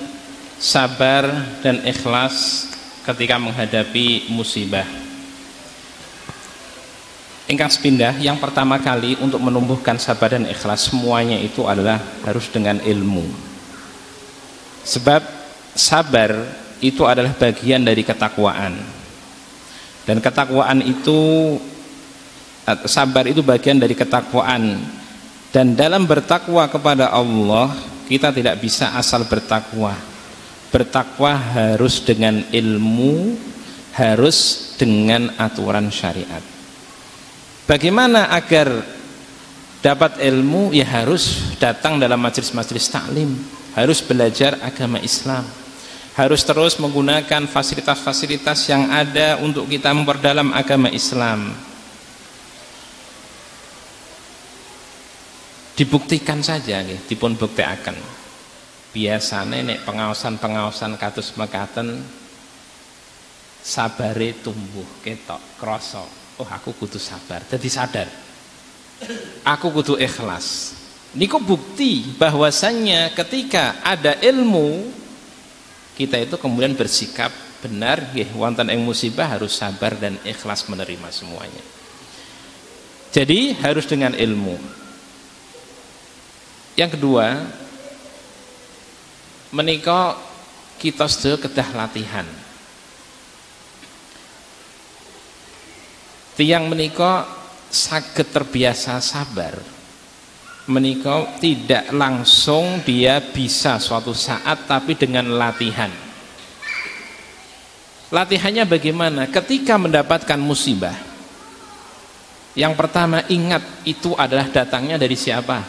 sabar dan ikhlas ketika menghadapi musibah? Ingkang sepindah, yang pertama kali untuk menumbuhkan sabar dan ikhlas semuanya itu adalah harus dengan ilmu. Sebab sabar itu adalah bagian dari ketakwaan. Dan ketakwaan itu sabar itu bagian dari ketakwaan. Dan dalam bertakwa kepada Allah, kita tidak bisa asal bertakwa. Bertakwa harus dengan ilmu, harus dengan aturan syariat. Bagaimana agar dapat ilmu ya harus datang dalam majelis-majelis taklim, harus belajar agama Islam. Harus terus menggunakan fasilitas-fasilitas yang ada untuk kita memperdalam agama Islam. Dibuktikan saja nih, dipun buktikan. Biasanya nek pengawasan-pengawasan katus mekaten sabare tumbuh ketok krosok oh aku kudu sabar. Jadi sadar. Aku kudu ikhlas. Niku bukti bahwasannya ketika ada ilmu kita itu kemudian bersikap benar ya wonten ing musibah harus sabar dan ikhlas menerima semuanya. Jadi harus dengan ilmu. Yang kedua menikah kita sudah kedah latihan tiang menika sakit terbiasa sabar. Menika tidak langsung dia bisa suatu saat tapi dengan latihan. Latihannya bagaimana? Ketika mendapatkan musibah yang pertama ingat itu adalah datangnya dari siapa?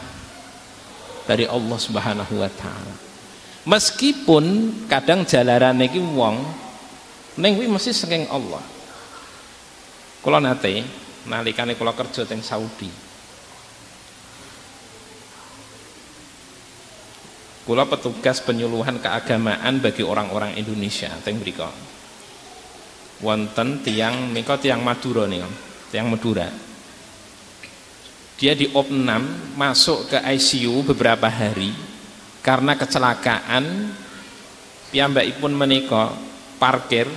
Dari Allah subhanahu wa ta'ala. Meskipun kadang jalaran iki wong neng mesti saking Allah Kula nate nalikane kula kerja teng Saudi. Kula petugas penyuluhan keagamaan bagi orang-orang Indonesia teng mriku. Wonten tiang menika tiang Madura nih, tiang Madura. Dia di op 6 masuk ke ICU beberapa hari karena kecelakaan piyambakipun menika parkir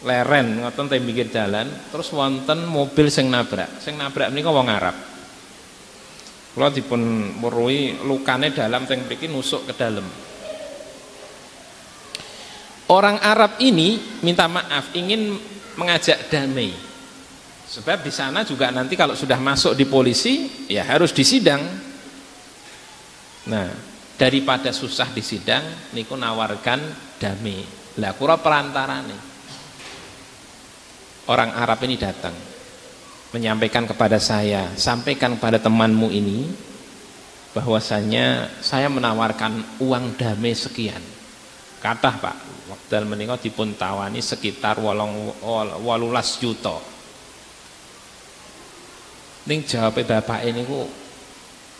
leren ngoten teng pinggir jalan terus wonten mobil sing nabrak. Sing nabrak menika wong Arab. Kula dipun weruhi lukane dalam teng mriki nusuk ke dalam orang Arab ini minta maaf ingin mengajak damai. Sebab di sana juga nanti kalau sudah masuk di polisi ya harus disidang nah daripada susah disidang niku nawarkan damai. Lah kura perantara nih orang Arab ini datang menyampaikan kepada saya sampaikan kepada temanmu ini bahwasanya saya menawarkan uang damai sekian. Kata Pak waktu menikah dipun tawani sekitar wolong walulas juta. Ning jawab bapak ini ku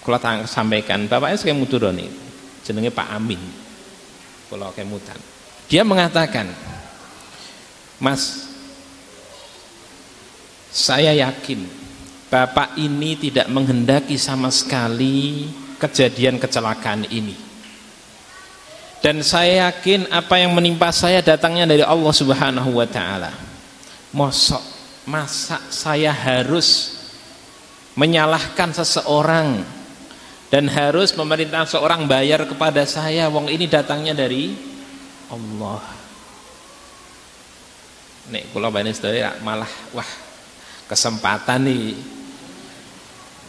kalau sampaikan bapaknya sekali mudur nih jenenge Pak Amin. Kalau kemutan. Dia mengatakan Mas saya yakin Bapak ini tidak menghendaki sama sekali kejadian kecelakaan ini. Dan saya yakin apa yang menimpa saya datangnya dari Allah Subhanahu wa taala. Mosok masa saya harus menyalahkan seseorang dan harus memerintah seorang bayar kepada saya wong ini datangnya dari Allah. Nek kula malah wah kesempatan nih.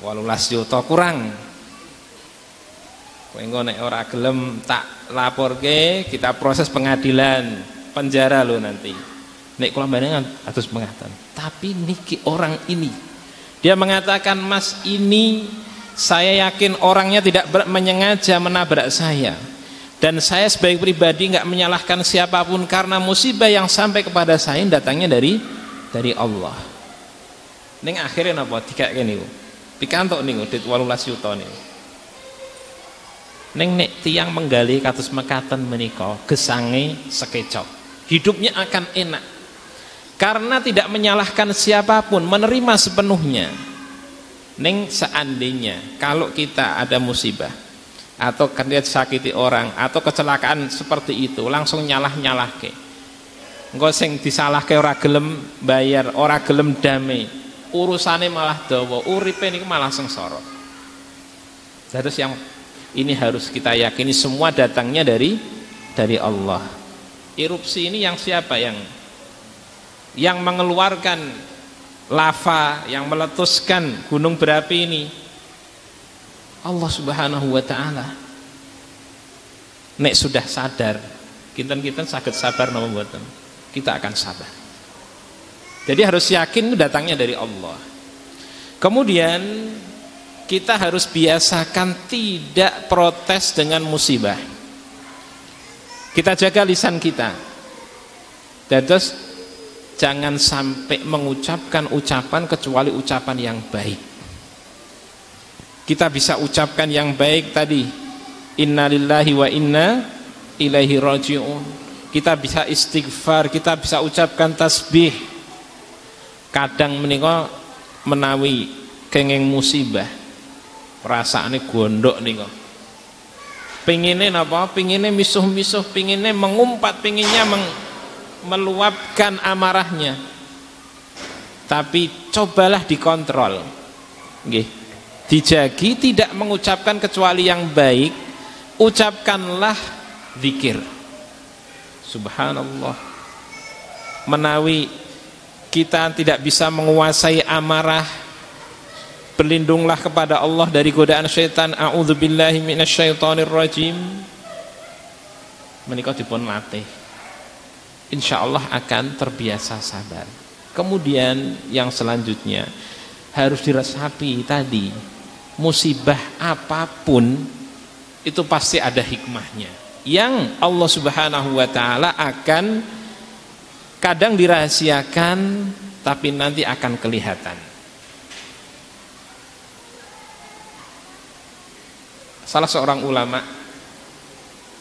Walulas juta kurang. Kowe nek ora gelem tak laporke kita proses pengadilan penjara lo nanti. Nek kula mbarengan atus mengatakan tapi niki orang ini dia mengatakan mas ini saya yakin orangnya tidak menyengaja menabrak saya. Dan saya sebagai pribadi nggak menyalahkan siapa pun karena musibah yang sampai kepada saya datangnya dari dari Allah Ning akhirnya napa dikake niku. Pikantuk niku dit 18 juta niku. Neng nek tiang menggali katus mekaten menika gesange sekecok. Hidupnya akan enak. Karena tidak menyalahkan siapa pun, menerima sepenuhnya. Neng seandainya kalau kita ada musibah atau kerja sakiti orang atau kecelakaan seperti itu langsung nyalah-nyalah ke. Engko sing disalahke ora gelem bayar, ora gelem damai. Urusane malah dawa, uripe niku malah sengsara. Terus yang ini harus kita yakini semua datangnya dari dari Allah. Erupsi ini yang siapa yang yang mengeluarkan lava, yang meletuskan gunung berapi ini? Allah Subhanahu wa taala. Nek sudah sadar, kinten-kinten sakit sabar napa mboten? Kita akan sabar. Jadi harus yakin datangnya dari Allah. Kemudian kita harus biasakan tidak protes dengan musibah. Kita jaga lisan kita. Dan terus jangan sampai mengucapkan ucapan kecuali ucapan yang baik. Kita bisa ucapkan yang baik tadi. Innalillahi wa inna ilaihi rajiun. Kita bisa istighfar, kita bisa ucapkan tasbih. Kadang menika menawi kenging musibah perasaannya gondok nih pinginnya apa pinginnya misuh-misuh pinginnya mengumpat pinginnya meng, meluapkan amarahnya. Tapi cobalah dikontrol. Nggih. dijagi tidak mengucapkan kecuali yang baik ucapkanlah zikir. Subhanallah. Menawi kita tidak bisa menguasai amarah berlindunglah kepada Allah dari godaan syaitan. A'udzubillahi minasyaitonirrajim. Menikah dipun latih. Insyaallah akan terbiasa sabar. Kemudian yang selanjutnya harus diresapi tadi musibah apa pun itu pasti ada hikmahnya. Yang Allah subhanahu wa ta'ala akan kadang dirahasiakan tapi nanti akan kelihatan Salah seorang ulama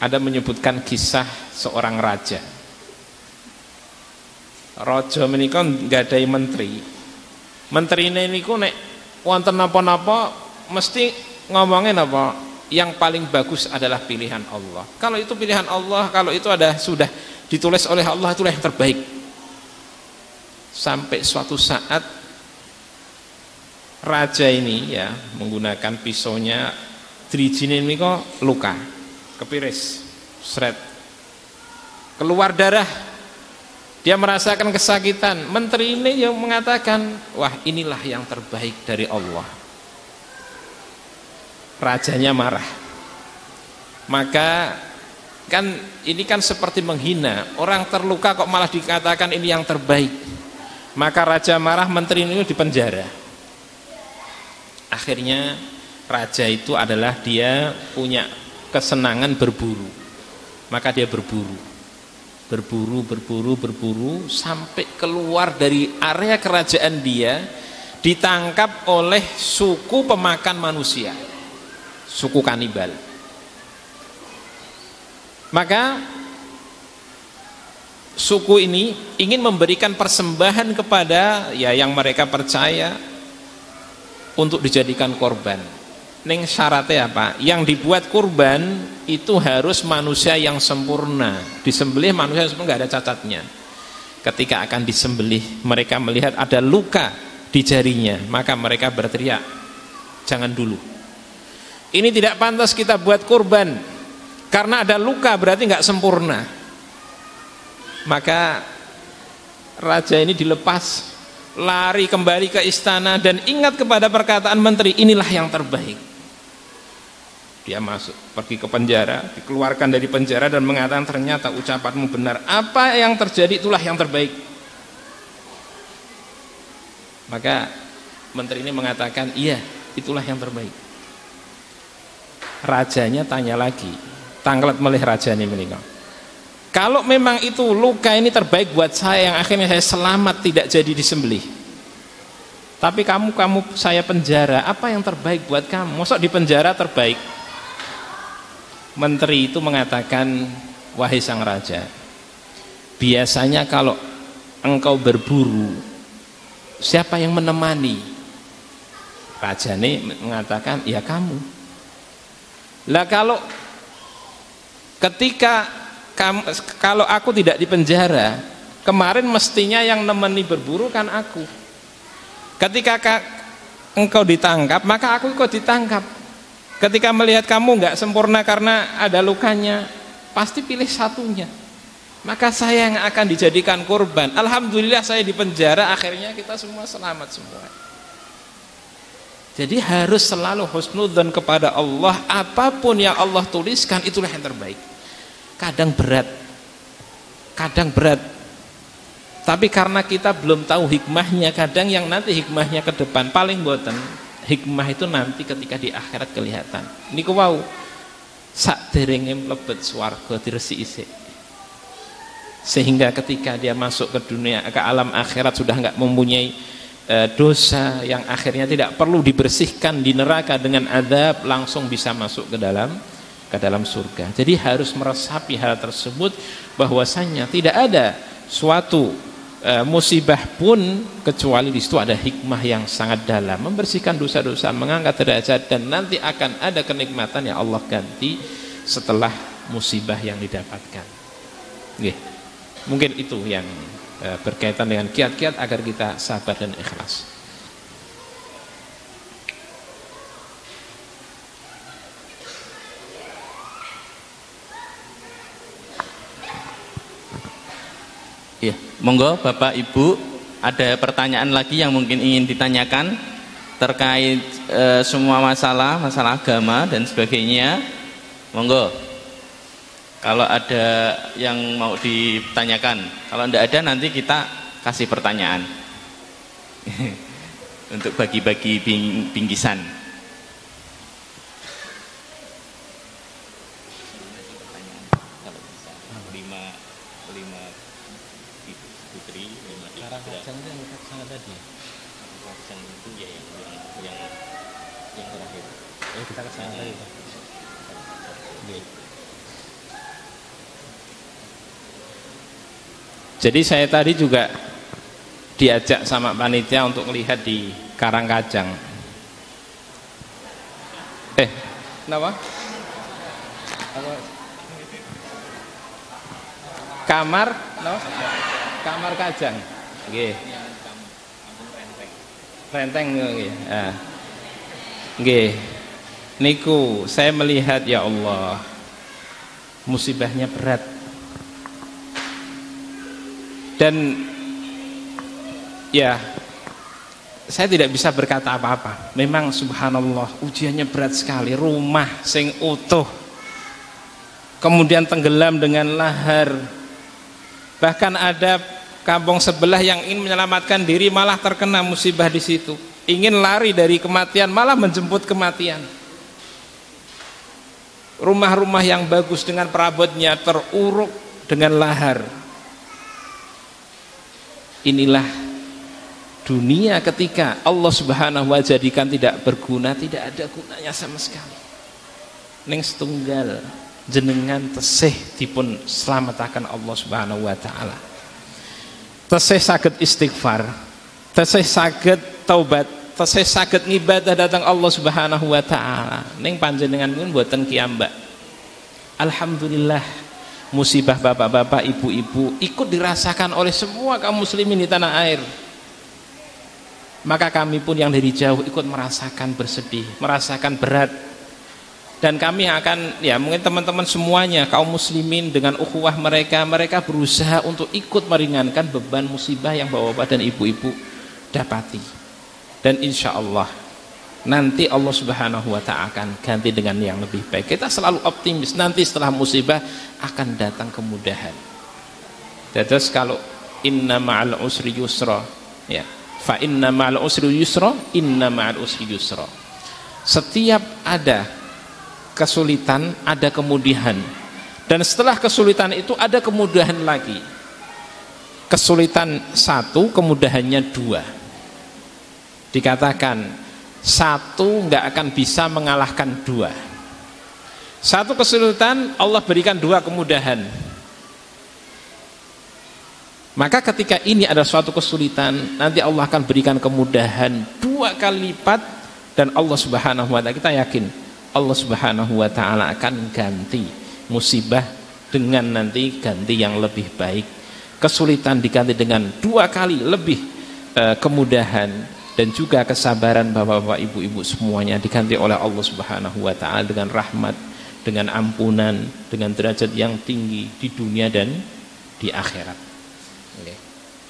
ada menyebutkan kisah seorang raja. Raja menika nggadahi menteri. Menteri ini niku nek wonten napa-napa mesti ngomongin apa? Yang paling bagus adalah pilihan Allah. Kalau itu pilihan Allah, kalau itu ada sudah ditulis oleh Allah itulah yang terbaik. Sampai suatu saat raja ini ya menggunakan pisaunya drijine menika luka kepiris seret. Keluar darah dia merasakan kesakitan. Menteri ini yang mengatakan wah inilah yang terbaik dari Allah. Rajanya marah. Maka kan ini kan seperti menghina. Orang terluka kok malah dikatakan ini yang terbaik. Maka raja marah menteri ini dipenjara akhirnya raja itu adalah dia punya kesenangan berburu. Maka dia berburu. Berburu berburu berburu sampai keluar dari area kerajaan dia ditangkap oleh suku pemakan manusia. Suku kanibal maka suku ini ingin memberikan persembahan kepada ya yang mereka percaya untuk dijadikan korban Neng syaratnya apa? Yang dibuat kurban itu harus manusia yang sempurna. Disembelih manusia yang sempurna nggak ada cacatnya. Ketika akan disembelih, mereka melihat ada luka di jarinya, maka mereka berteriak, jangan dulu. Ini tidak pantas kita buat kurban, karena ada luka berarti nggak sempurna. Maka raja ini dilepas, lari kembali ke istana dan ingat kepada perkataan menteri, inilah yang terbaik. Dia masuk pergi ke penjara dikeluarkan dari penjara dan mengatakan ternyata ucapanmu benar. Apa yang terjadi itulah yang terbaik. Maka menteri ini mengatakan iya itulah yang terbaik. Rajanya tanya lagi tanglet melih raja ini meninggal kalau memang itu luka ini terbaik buat saya yang akhirnya saya selamat tidak jadi disembelih. Tapi kamu kamu saya penjara apa yang terbaik buat kamu? Mosok di penjara terbaik? Menteri itu mengatakan wahai sang raja biasanya kalau engkau berburu siapa yang menemani? Raja ini mengatakan ya kamu. Lah kalau ketika kamu, kalau aku tidak di penjara kemarin mestinya yang nemeni berburu kan aku. Ketika engkau ditangkap maka aku ikut ditangkap. Ketika melihat kamu nggak sempurna karena ada lukanya pasti pilih satunya. Maka saya yang akan dijadikan korban. Alhamdulillah saya di penjara akhirnya kita semua selamat semua. Jadi harus selalu husnudzon kepada Allah. Apa pun yang Allah tuliskan itulah yang terbaik kadang berat. Kadang berat. Tapi karena kita belum tahu hikmahnya kadang yang nanti hikmahnya ke depan paling boten hikmah itu nanti ketika di akhirat kelihatan. Ini ku wow sak derenge mlebet swarga diresiki isik sehingga ketika dia masuk ke dunia ke alam akhirat sudah nggak mempunyai e, dosa yang akhirnya tidak perlu dibersihkan di neraka dengan adab langsung bisa masuk ke dalam ke dalam surga. Jadi harus meresapi hal tersebut bahwasanya tidak ada suatu e, musibah pun kecuali di situ ada hikmah yang sangat dalam. Membersihkan dosa-dosa mengangkat derajat dan nanti akan ada kenikmatan yang Allah ganti setelah musibah yang didapatkan. Gih. mungkin itu yang e, berkaitan dengan kiat-kiat agar kita sabar dan ikhlas Ya, monggo Bapak Ibu, ada pertanyaan lagi yang mungkin ingin ditanyakan terkait e, semua masalah, masalah agama dan sebagainya. Monggo. Kalau ada yang mau ditanyakan, kalau tidak ada nanti kita kasih pertanyaan. Untuk bagi-bagi bing bingkisan. Jadi saya tadi juga diajak sama panitia untuk melihat di Karangkajang. Eh, kenapa? Kamar, no? Kamar Kajang. Nggih. Renteng nggih. Ah. Nggih. Niku saya melihat ya Allah musibahnya berat dan ya saya tidak bisa berkata apa-apa. Memang subhanallah ujiannya berat sekali. Rumah sing utuh. Kemudian tenggelam dengan lahar. Bahkan ada kampung sebelah yang ingin menyelamatkan diri malah terkena musibah di situ. Ingin lari dari kematian malah menjemput kematian. Rumah-rumah yang bagus dengan perabotnya teruruk dengan lahar inilah dunia ketika Allah subhanahu wa jadikan tidak berguna tidak ada gunanya sama sekali. Neng setunggal jenengan tesih dipun selamatakan Allah subhanahu wa ta'ala. Tesih sakit istighfar tesih sakit taubat tesih sakit ngibadah datang Allah subhanahu wa ta'ala. Neng panjenengan pun buatan kiambak Alhamdulillah musibah bapak-bapak, ibu-ibu ikut dirasakan oleh semua kaum muslimin di tanah air. Maka kami pun yang dari jauh ikut merasakan bersedih, merasakan berat. Dan kami akan ya mungkin teman-teman semuanya kaum muslimin dengan ukhuwah mereka, mereka berusaha untuk ikut meringankan beban musibah yang bapak-bapak dan ibu-ibu dapati. Dan insya Allah nanti Allah Subhanahu wa taala akan ganti dengan yang lebih baik. Kita selalu optimis nanti setelah musibah akan datang kemudahan. Terus kalau inna ma'al usri yusra ya. Fa inna ma'al usri yusra, inna ma'al usri yusra. Setiap ada kesulitan, ada kemudahan. Dan setelah kesulitan itu ada kemudahan lagi. Kesulitan satu, kemudahannya dua. Dikatakan satu nggak akan bisa mengalahkan dua Satu kesulitan Allah berikan dua kemudahan. Maka ketika ini ada suatu kesulitan, nanti Allah akan berikan kemudahan dua kali lipat dan Allah Subhanahu wa taala kita yakin Allah Subhanahu wa taala akan ganti musibah dengan nanti ganti yang lebih baik. Kesulitan diganti dengan dua kali lebih uh, kemudahan dan juga kesabaran Bapak-bapak, Ibu-ibu semuanya diganti oleh Allah Subhanahu wa taala dengan rahmat dengan ampunan, dengan derajat yang tinggi di dunia dan di akhirat.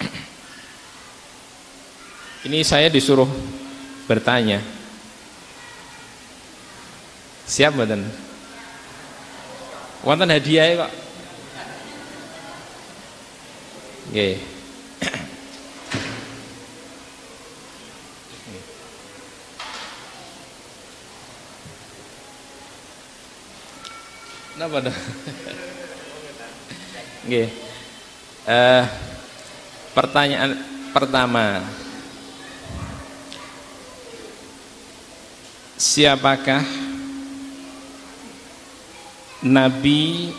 Ini saya disuruh bertanya. Siap badan? Wonten hadiah kok. Nggih. Napa dah? Nggih. Uh, pertanyaan pertama. Siapakah nabi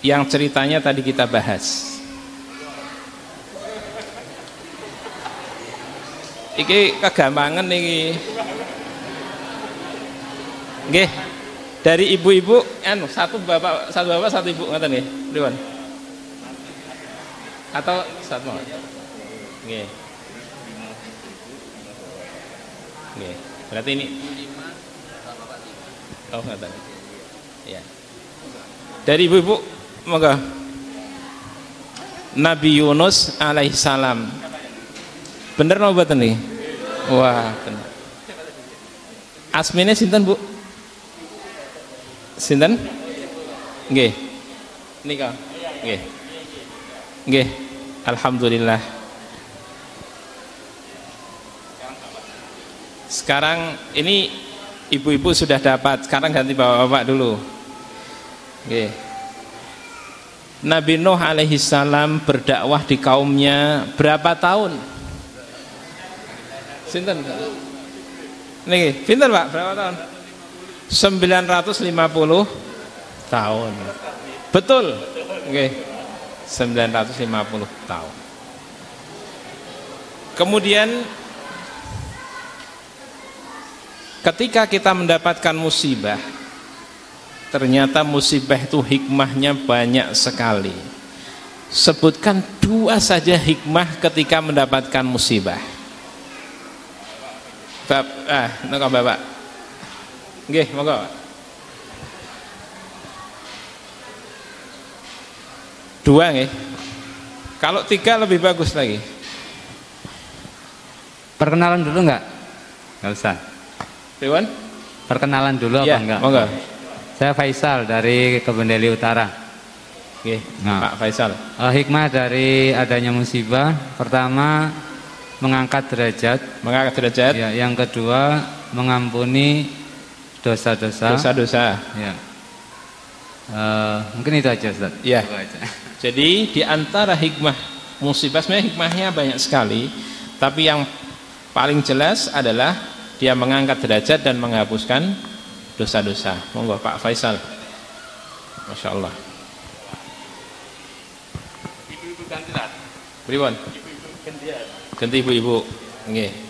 yang ceritanya tadi kita bahas? Iki kegampangan nih. Nggih dari ibu-ibu anu satu bapak satu bapak satu ibu ngatain nih Dewan atau satu nggih. Nggih. Berarti ini oh ngatain ya dari ibu-ibu moga Nabi Yunus alaihissalam bener napa nih wah bener. Asmine sinten bu Sinten? Nggih. Nika. Nggih. Nggih. Alhamdulillah. Sekarang ini ibu-ibu sudah dapat. Sekarang ganti bapak-bapak dulu. Nggih. Nabi Nuh alaihi salam berdakwah di kaumnya berapa tahun? Sinten? Niki, pinten Pak? Berapa tahun? 950 tahun. Betul. Oke. Okay. 950 tahun. Kemudian ketika kita mendapatkan musibah ternyata musibah itu hikmahnya banyak sekali. Sebutkan dua saja hikmah ketika mendapatkan musibah. Bab, ah, Bapak. Nggih, monggo. Dua nggih. Kalau tiga lebih bagus lagi. Perkenalan dulu enggak? Enggak usah. Dewan? Perkenalan dulu ya, apa enggak? Monggo. Saya Faisal dari Kebendeli Utara. Oke, nah, Pak Faisal. Uh, hikmah dari adanya musibah pertama mengangkat derajat, mengangkat derajat. Ya, yang kedua mengampuni dosa-dosa. Dosa-dosa. Ya. Uh, mungkin itu aja Ustaz. Ya. Jadi di antara hikmah musibah sebenarnya hikmahnya banyak sekali. Tapi yang paling jelas adalah dia mengangkat derajat dan menghapuskan dosa-dosa. Monggo Pak Faisal. Masya Allah ibu-ibu ganti Beriwan ganti ibu-ibu. Nggih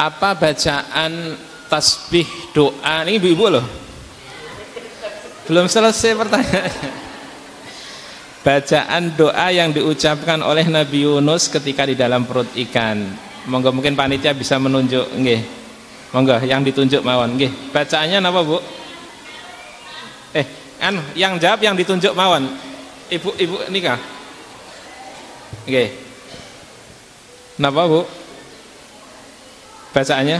apa bacaan tasbih doa? Ini ibu-ibu loh. Belum selesai pertanyaannya. Bacaan doa yang diucapkan oleh Nabi Yunus ketika di dalam perut ikan. Monggo mungkin panitia bisa menunjuk nggih. Monggo yang ditunjuk mawon. Nggih bacaannya apa Bu? Eh kan yang jawab yang ditunjuk mawon. Ibu ibu nikah? Nggih. Napa Bu Bacaannya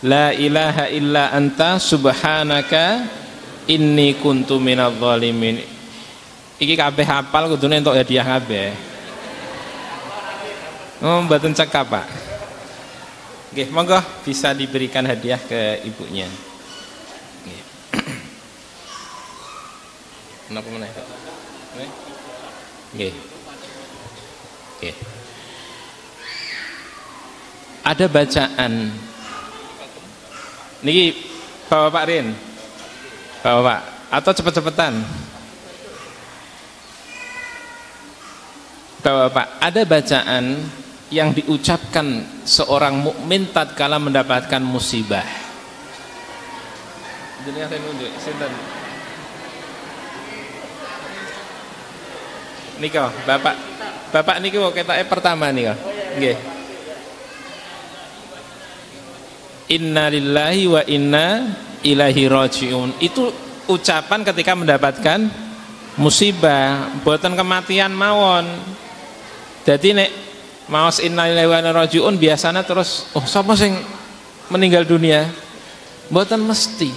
La ilaha illa anta subhanaka inni kuntu minadh dhalimin. Iki kabeh hafal kudune entuk hadiah kabeh. Oh, mboten cekap, Pak. Nggih, monggo bisa diberikan hadiah ke ibunya. Nggih. Napa meneh? Nggih. Nggih. Ada bacaan Niki Bapak-bapak Rin. Bapak-bapak atau cepet-cepetan. Bapak-bapak, ada bacaan yang diucapkan seorang mukmin tatkala mendapatkan musibah. Saya nunjuk? Niko, Bapak Bapak kok ketake pertama nika. Nggih. Inna lillahi wa inna ilaihi rajiun. Itu ucapan ketika mendapatkan musibah, buatan kematian mawon. Jadi nek maos innalillahi wa inna rajiun biasanya terus oh sapa sing meninggal dunia? Buatan mesti.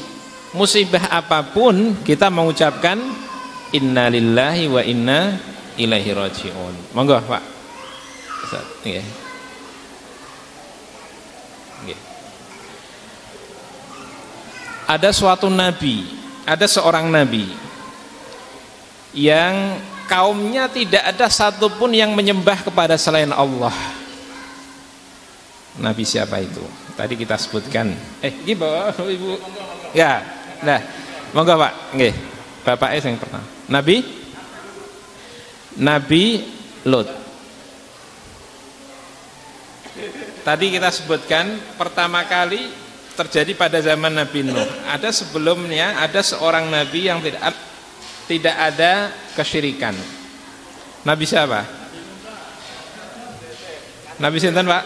Musibah apa pun kita mengucapkan innalillahi wa inna ilaihi rajiun. Monggo, Pak. Nggih. Nggih. Ada suatu nabi, ada seorang nabi yang kaumnya tidak ada satupun yang menyembah kepada selain Allah. Nabi siapa itu? Tadi kita sebutkan. Eh, bawa ibu. Ya, nah, monggo pak, nggih. Bapak yang pertama. Nabi, Nabi Lot. Tadi kita sebutkan pertama kali terjadi pada zaman Nabi Nuh. Ada sebelumnya ada seorang nabi yang tidak tidak ada kesyirikan. Nabi siapa? Nabi sinten, Pak?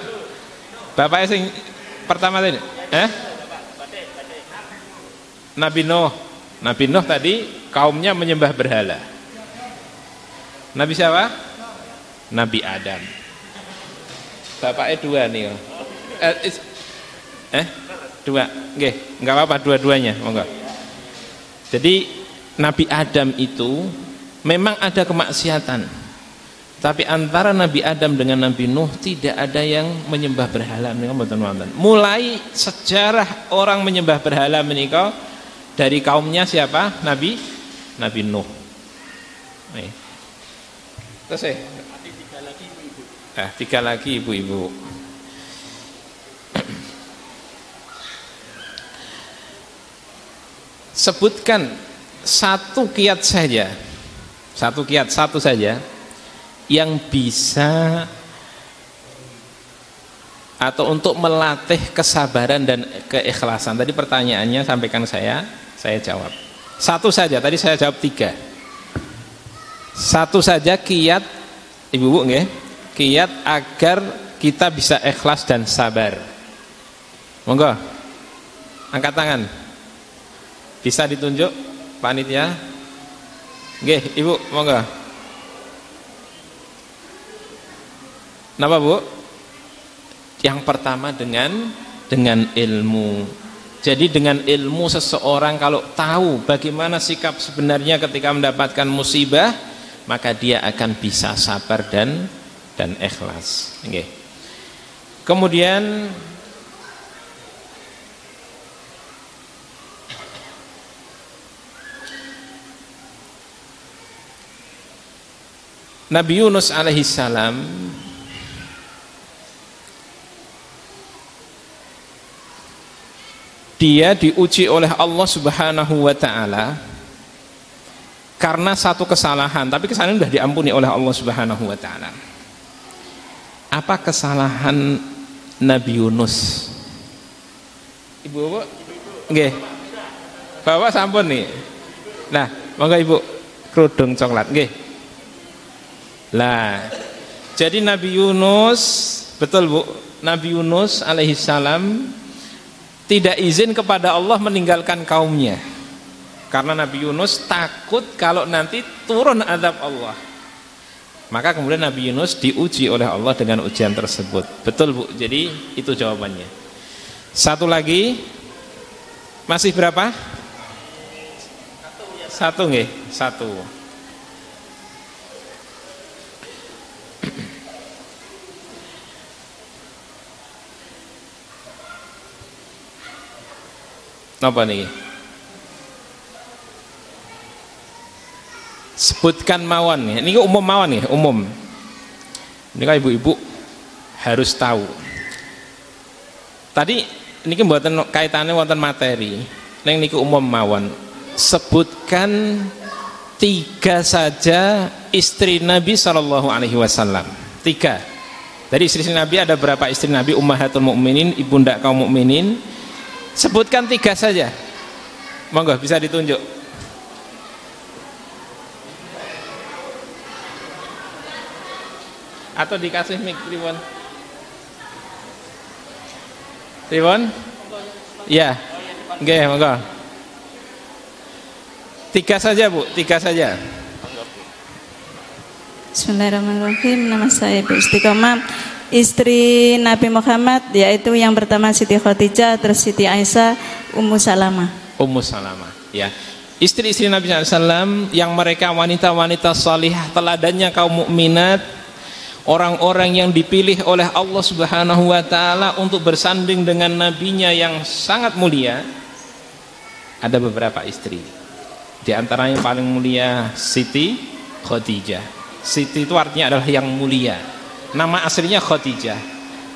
Bapak sing pertama tadi? Eh? Nabi Nuh. Nabi Nuh tadi kaumnya menyembah berhala. Nabi siapa? Nabi Adam. Bapaknya dua nih. Eh, eh dua, nggih, nggak apa-apa dua-duanya, monggo. Jadi Nabi Adam itu memang ada kemaksiatan. Tapi antara Nabi Adam dengan Nabi Nuh tidak ada yang menyembah berhala Mulai sejarah orang menyembah berhala menikah dari kaumnya siapa? Nabi Nabi Nuh. Nih. Terus eh. tiga lagi ibu-ibu. Eh, tiga lagi ibu-ibu. Sebutkan satu kiat saja satu kiat satu saja yang bisa atau untuk melatih kesabaran dan keikhlasan tadi pertanyaannya sampaikan saya saya jawab satu saja tadi saya jawab tiga satu saja kiat ibu-ibu nggih. Kiat agar kita bisa ikhlas dan sabar. Monggo. Angkat tangan. Bisa ditunjuk panitia? Nggih ibu monggo. Napa Bu? Yang pertama dengan dengan ilmu. Jadi dengan ilmu seseorang kalau tahu bagaimana sikap sebenarnya ketika mendapatkan musibah, maka dia akan bisa sabar dan dan ikhlas. Okay. Kemudian Nabi Yunus alaihissalam dia diuji oleh Allah Subhanahu wa taala karena satu kesalahan, tapi kesalahan sudah diampuni oleh Allah Subhanahu wa taala. Apa kesalahan Nabi Yunus? Ibu, Ibu? Nggih. Bawa sampun nih. Nah, monggo Ibu kerudung coklat nggih. Lah, jadi Nabi Yunus, betul Bu, Nabi Yunus alaihissalam tidak izin kepada Allah meninggalkan kaumnya. Karena Nabi Yunus takut kalau nanti turun azab Allah. Maka kemudian Nabi Yunus diuji oleh Allah dengan ujian tersebut. Betul Bu, jadi itu jawabannya. Satu lagi, masih berapa? Satu nggih, satu. Napa niki? Sebutkan mawon ini umum mawon nih umum. Ini kan ibu-ibu harus tahu. Tadi ini buatan kaitannya wonten materi. Neng niku umum mawon. Sebutkan tiga saja istri Nabi Shallallahu Alaihi Wasallam. Tiga. Dari istri Nabi ada berapa istri Nabi? Ummahatul Mukminin ibunda kaum mukminin. Sebutkan tiga saja. Monggo bisa ditunjuk atau dikasih mic Ribon Ribon ya oke monggo. Tiga saja bu. Tiga saja. Bismillahirrahmanirrahim. Nama saya Ibu Istiqomah. Istri Nabi Muhammad yaitu yang pertama Siti Khadijah terus Siti Aisyah Ummu Salamah. Ummu Salamah ya. Istri-istri Nabi SAW yang mereka wanita-wanita salihah teladannya kaum mukminat orang-orang yang dipilih oleh Allah Subhanahu wa taala untuk bersanding dengan nabinya yang sangat mulia ada beberapa istri. Di antara yang paling mulia Siti Khadijah. Siti itu artinya adalah yang mulia. Nama aslinya Khadijah.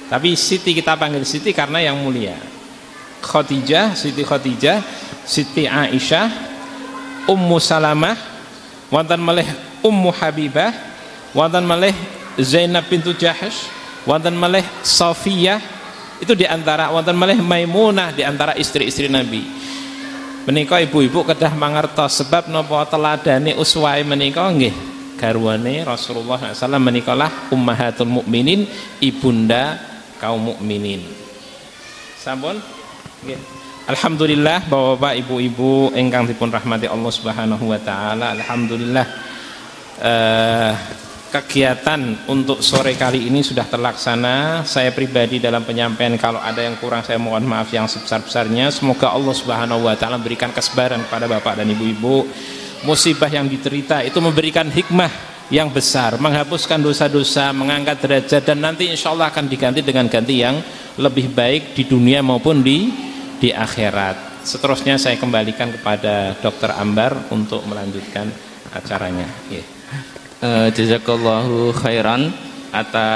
Tapi Siti kita panggil Siti karena yang mulia. Khadijah Siti Khadijah Siti Aisyah Ummu Salamah wonten melih Ummu Habibah wonten melih Zainab pintu Jahash wonten malih Safiyah itu di antara wonten malih Maimunah di antara istri-istri Nabi. Menika ibu-ibu kedah mangertos sebab napa teladane uswahe menika nggih? Garwane Rasulullah SAW menikalah ummahatul mukminin ibunda kaum mukminin. Sampun? Nggih. Alhamdulillah Bapak-bapak ibu-ibu ingkang dipun rahmati Allah Subhanahu wa taala. Alhamdulillah. Uh, kegiatan untuk sore kali ini sudah terlaksana. Saya pribadi dalam penyampaian kalau ada yang kurang saya mohon maaf yang sebesar-besarnya. Semoga Allah subhanahu wa ta'ala memberikan kesabaran kepada bapak dan ibu-ibu. Musibah yang diterita itu memberikan hikmah yang besar menghapuskan dosa-dosa mengangkat derajat dan nanti insya Allah akan diganti dengan ganti yang lebih baik di dunia maupun di di akhirat. Seterusnya saya kembalikan kepada dokter Ambar untuk melanjutkan acaranya. Yeah uh, jazakallahu khairan atas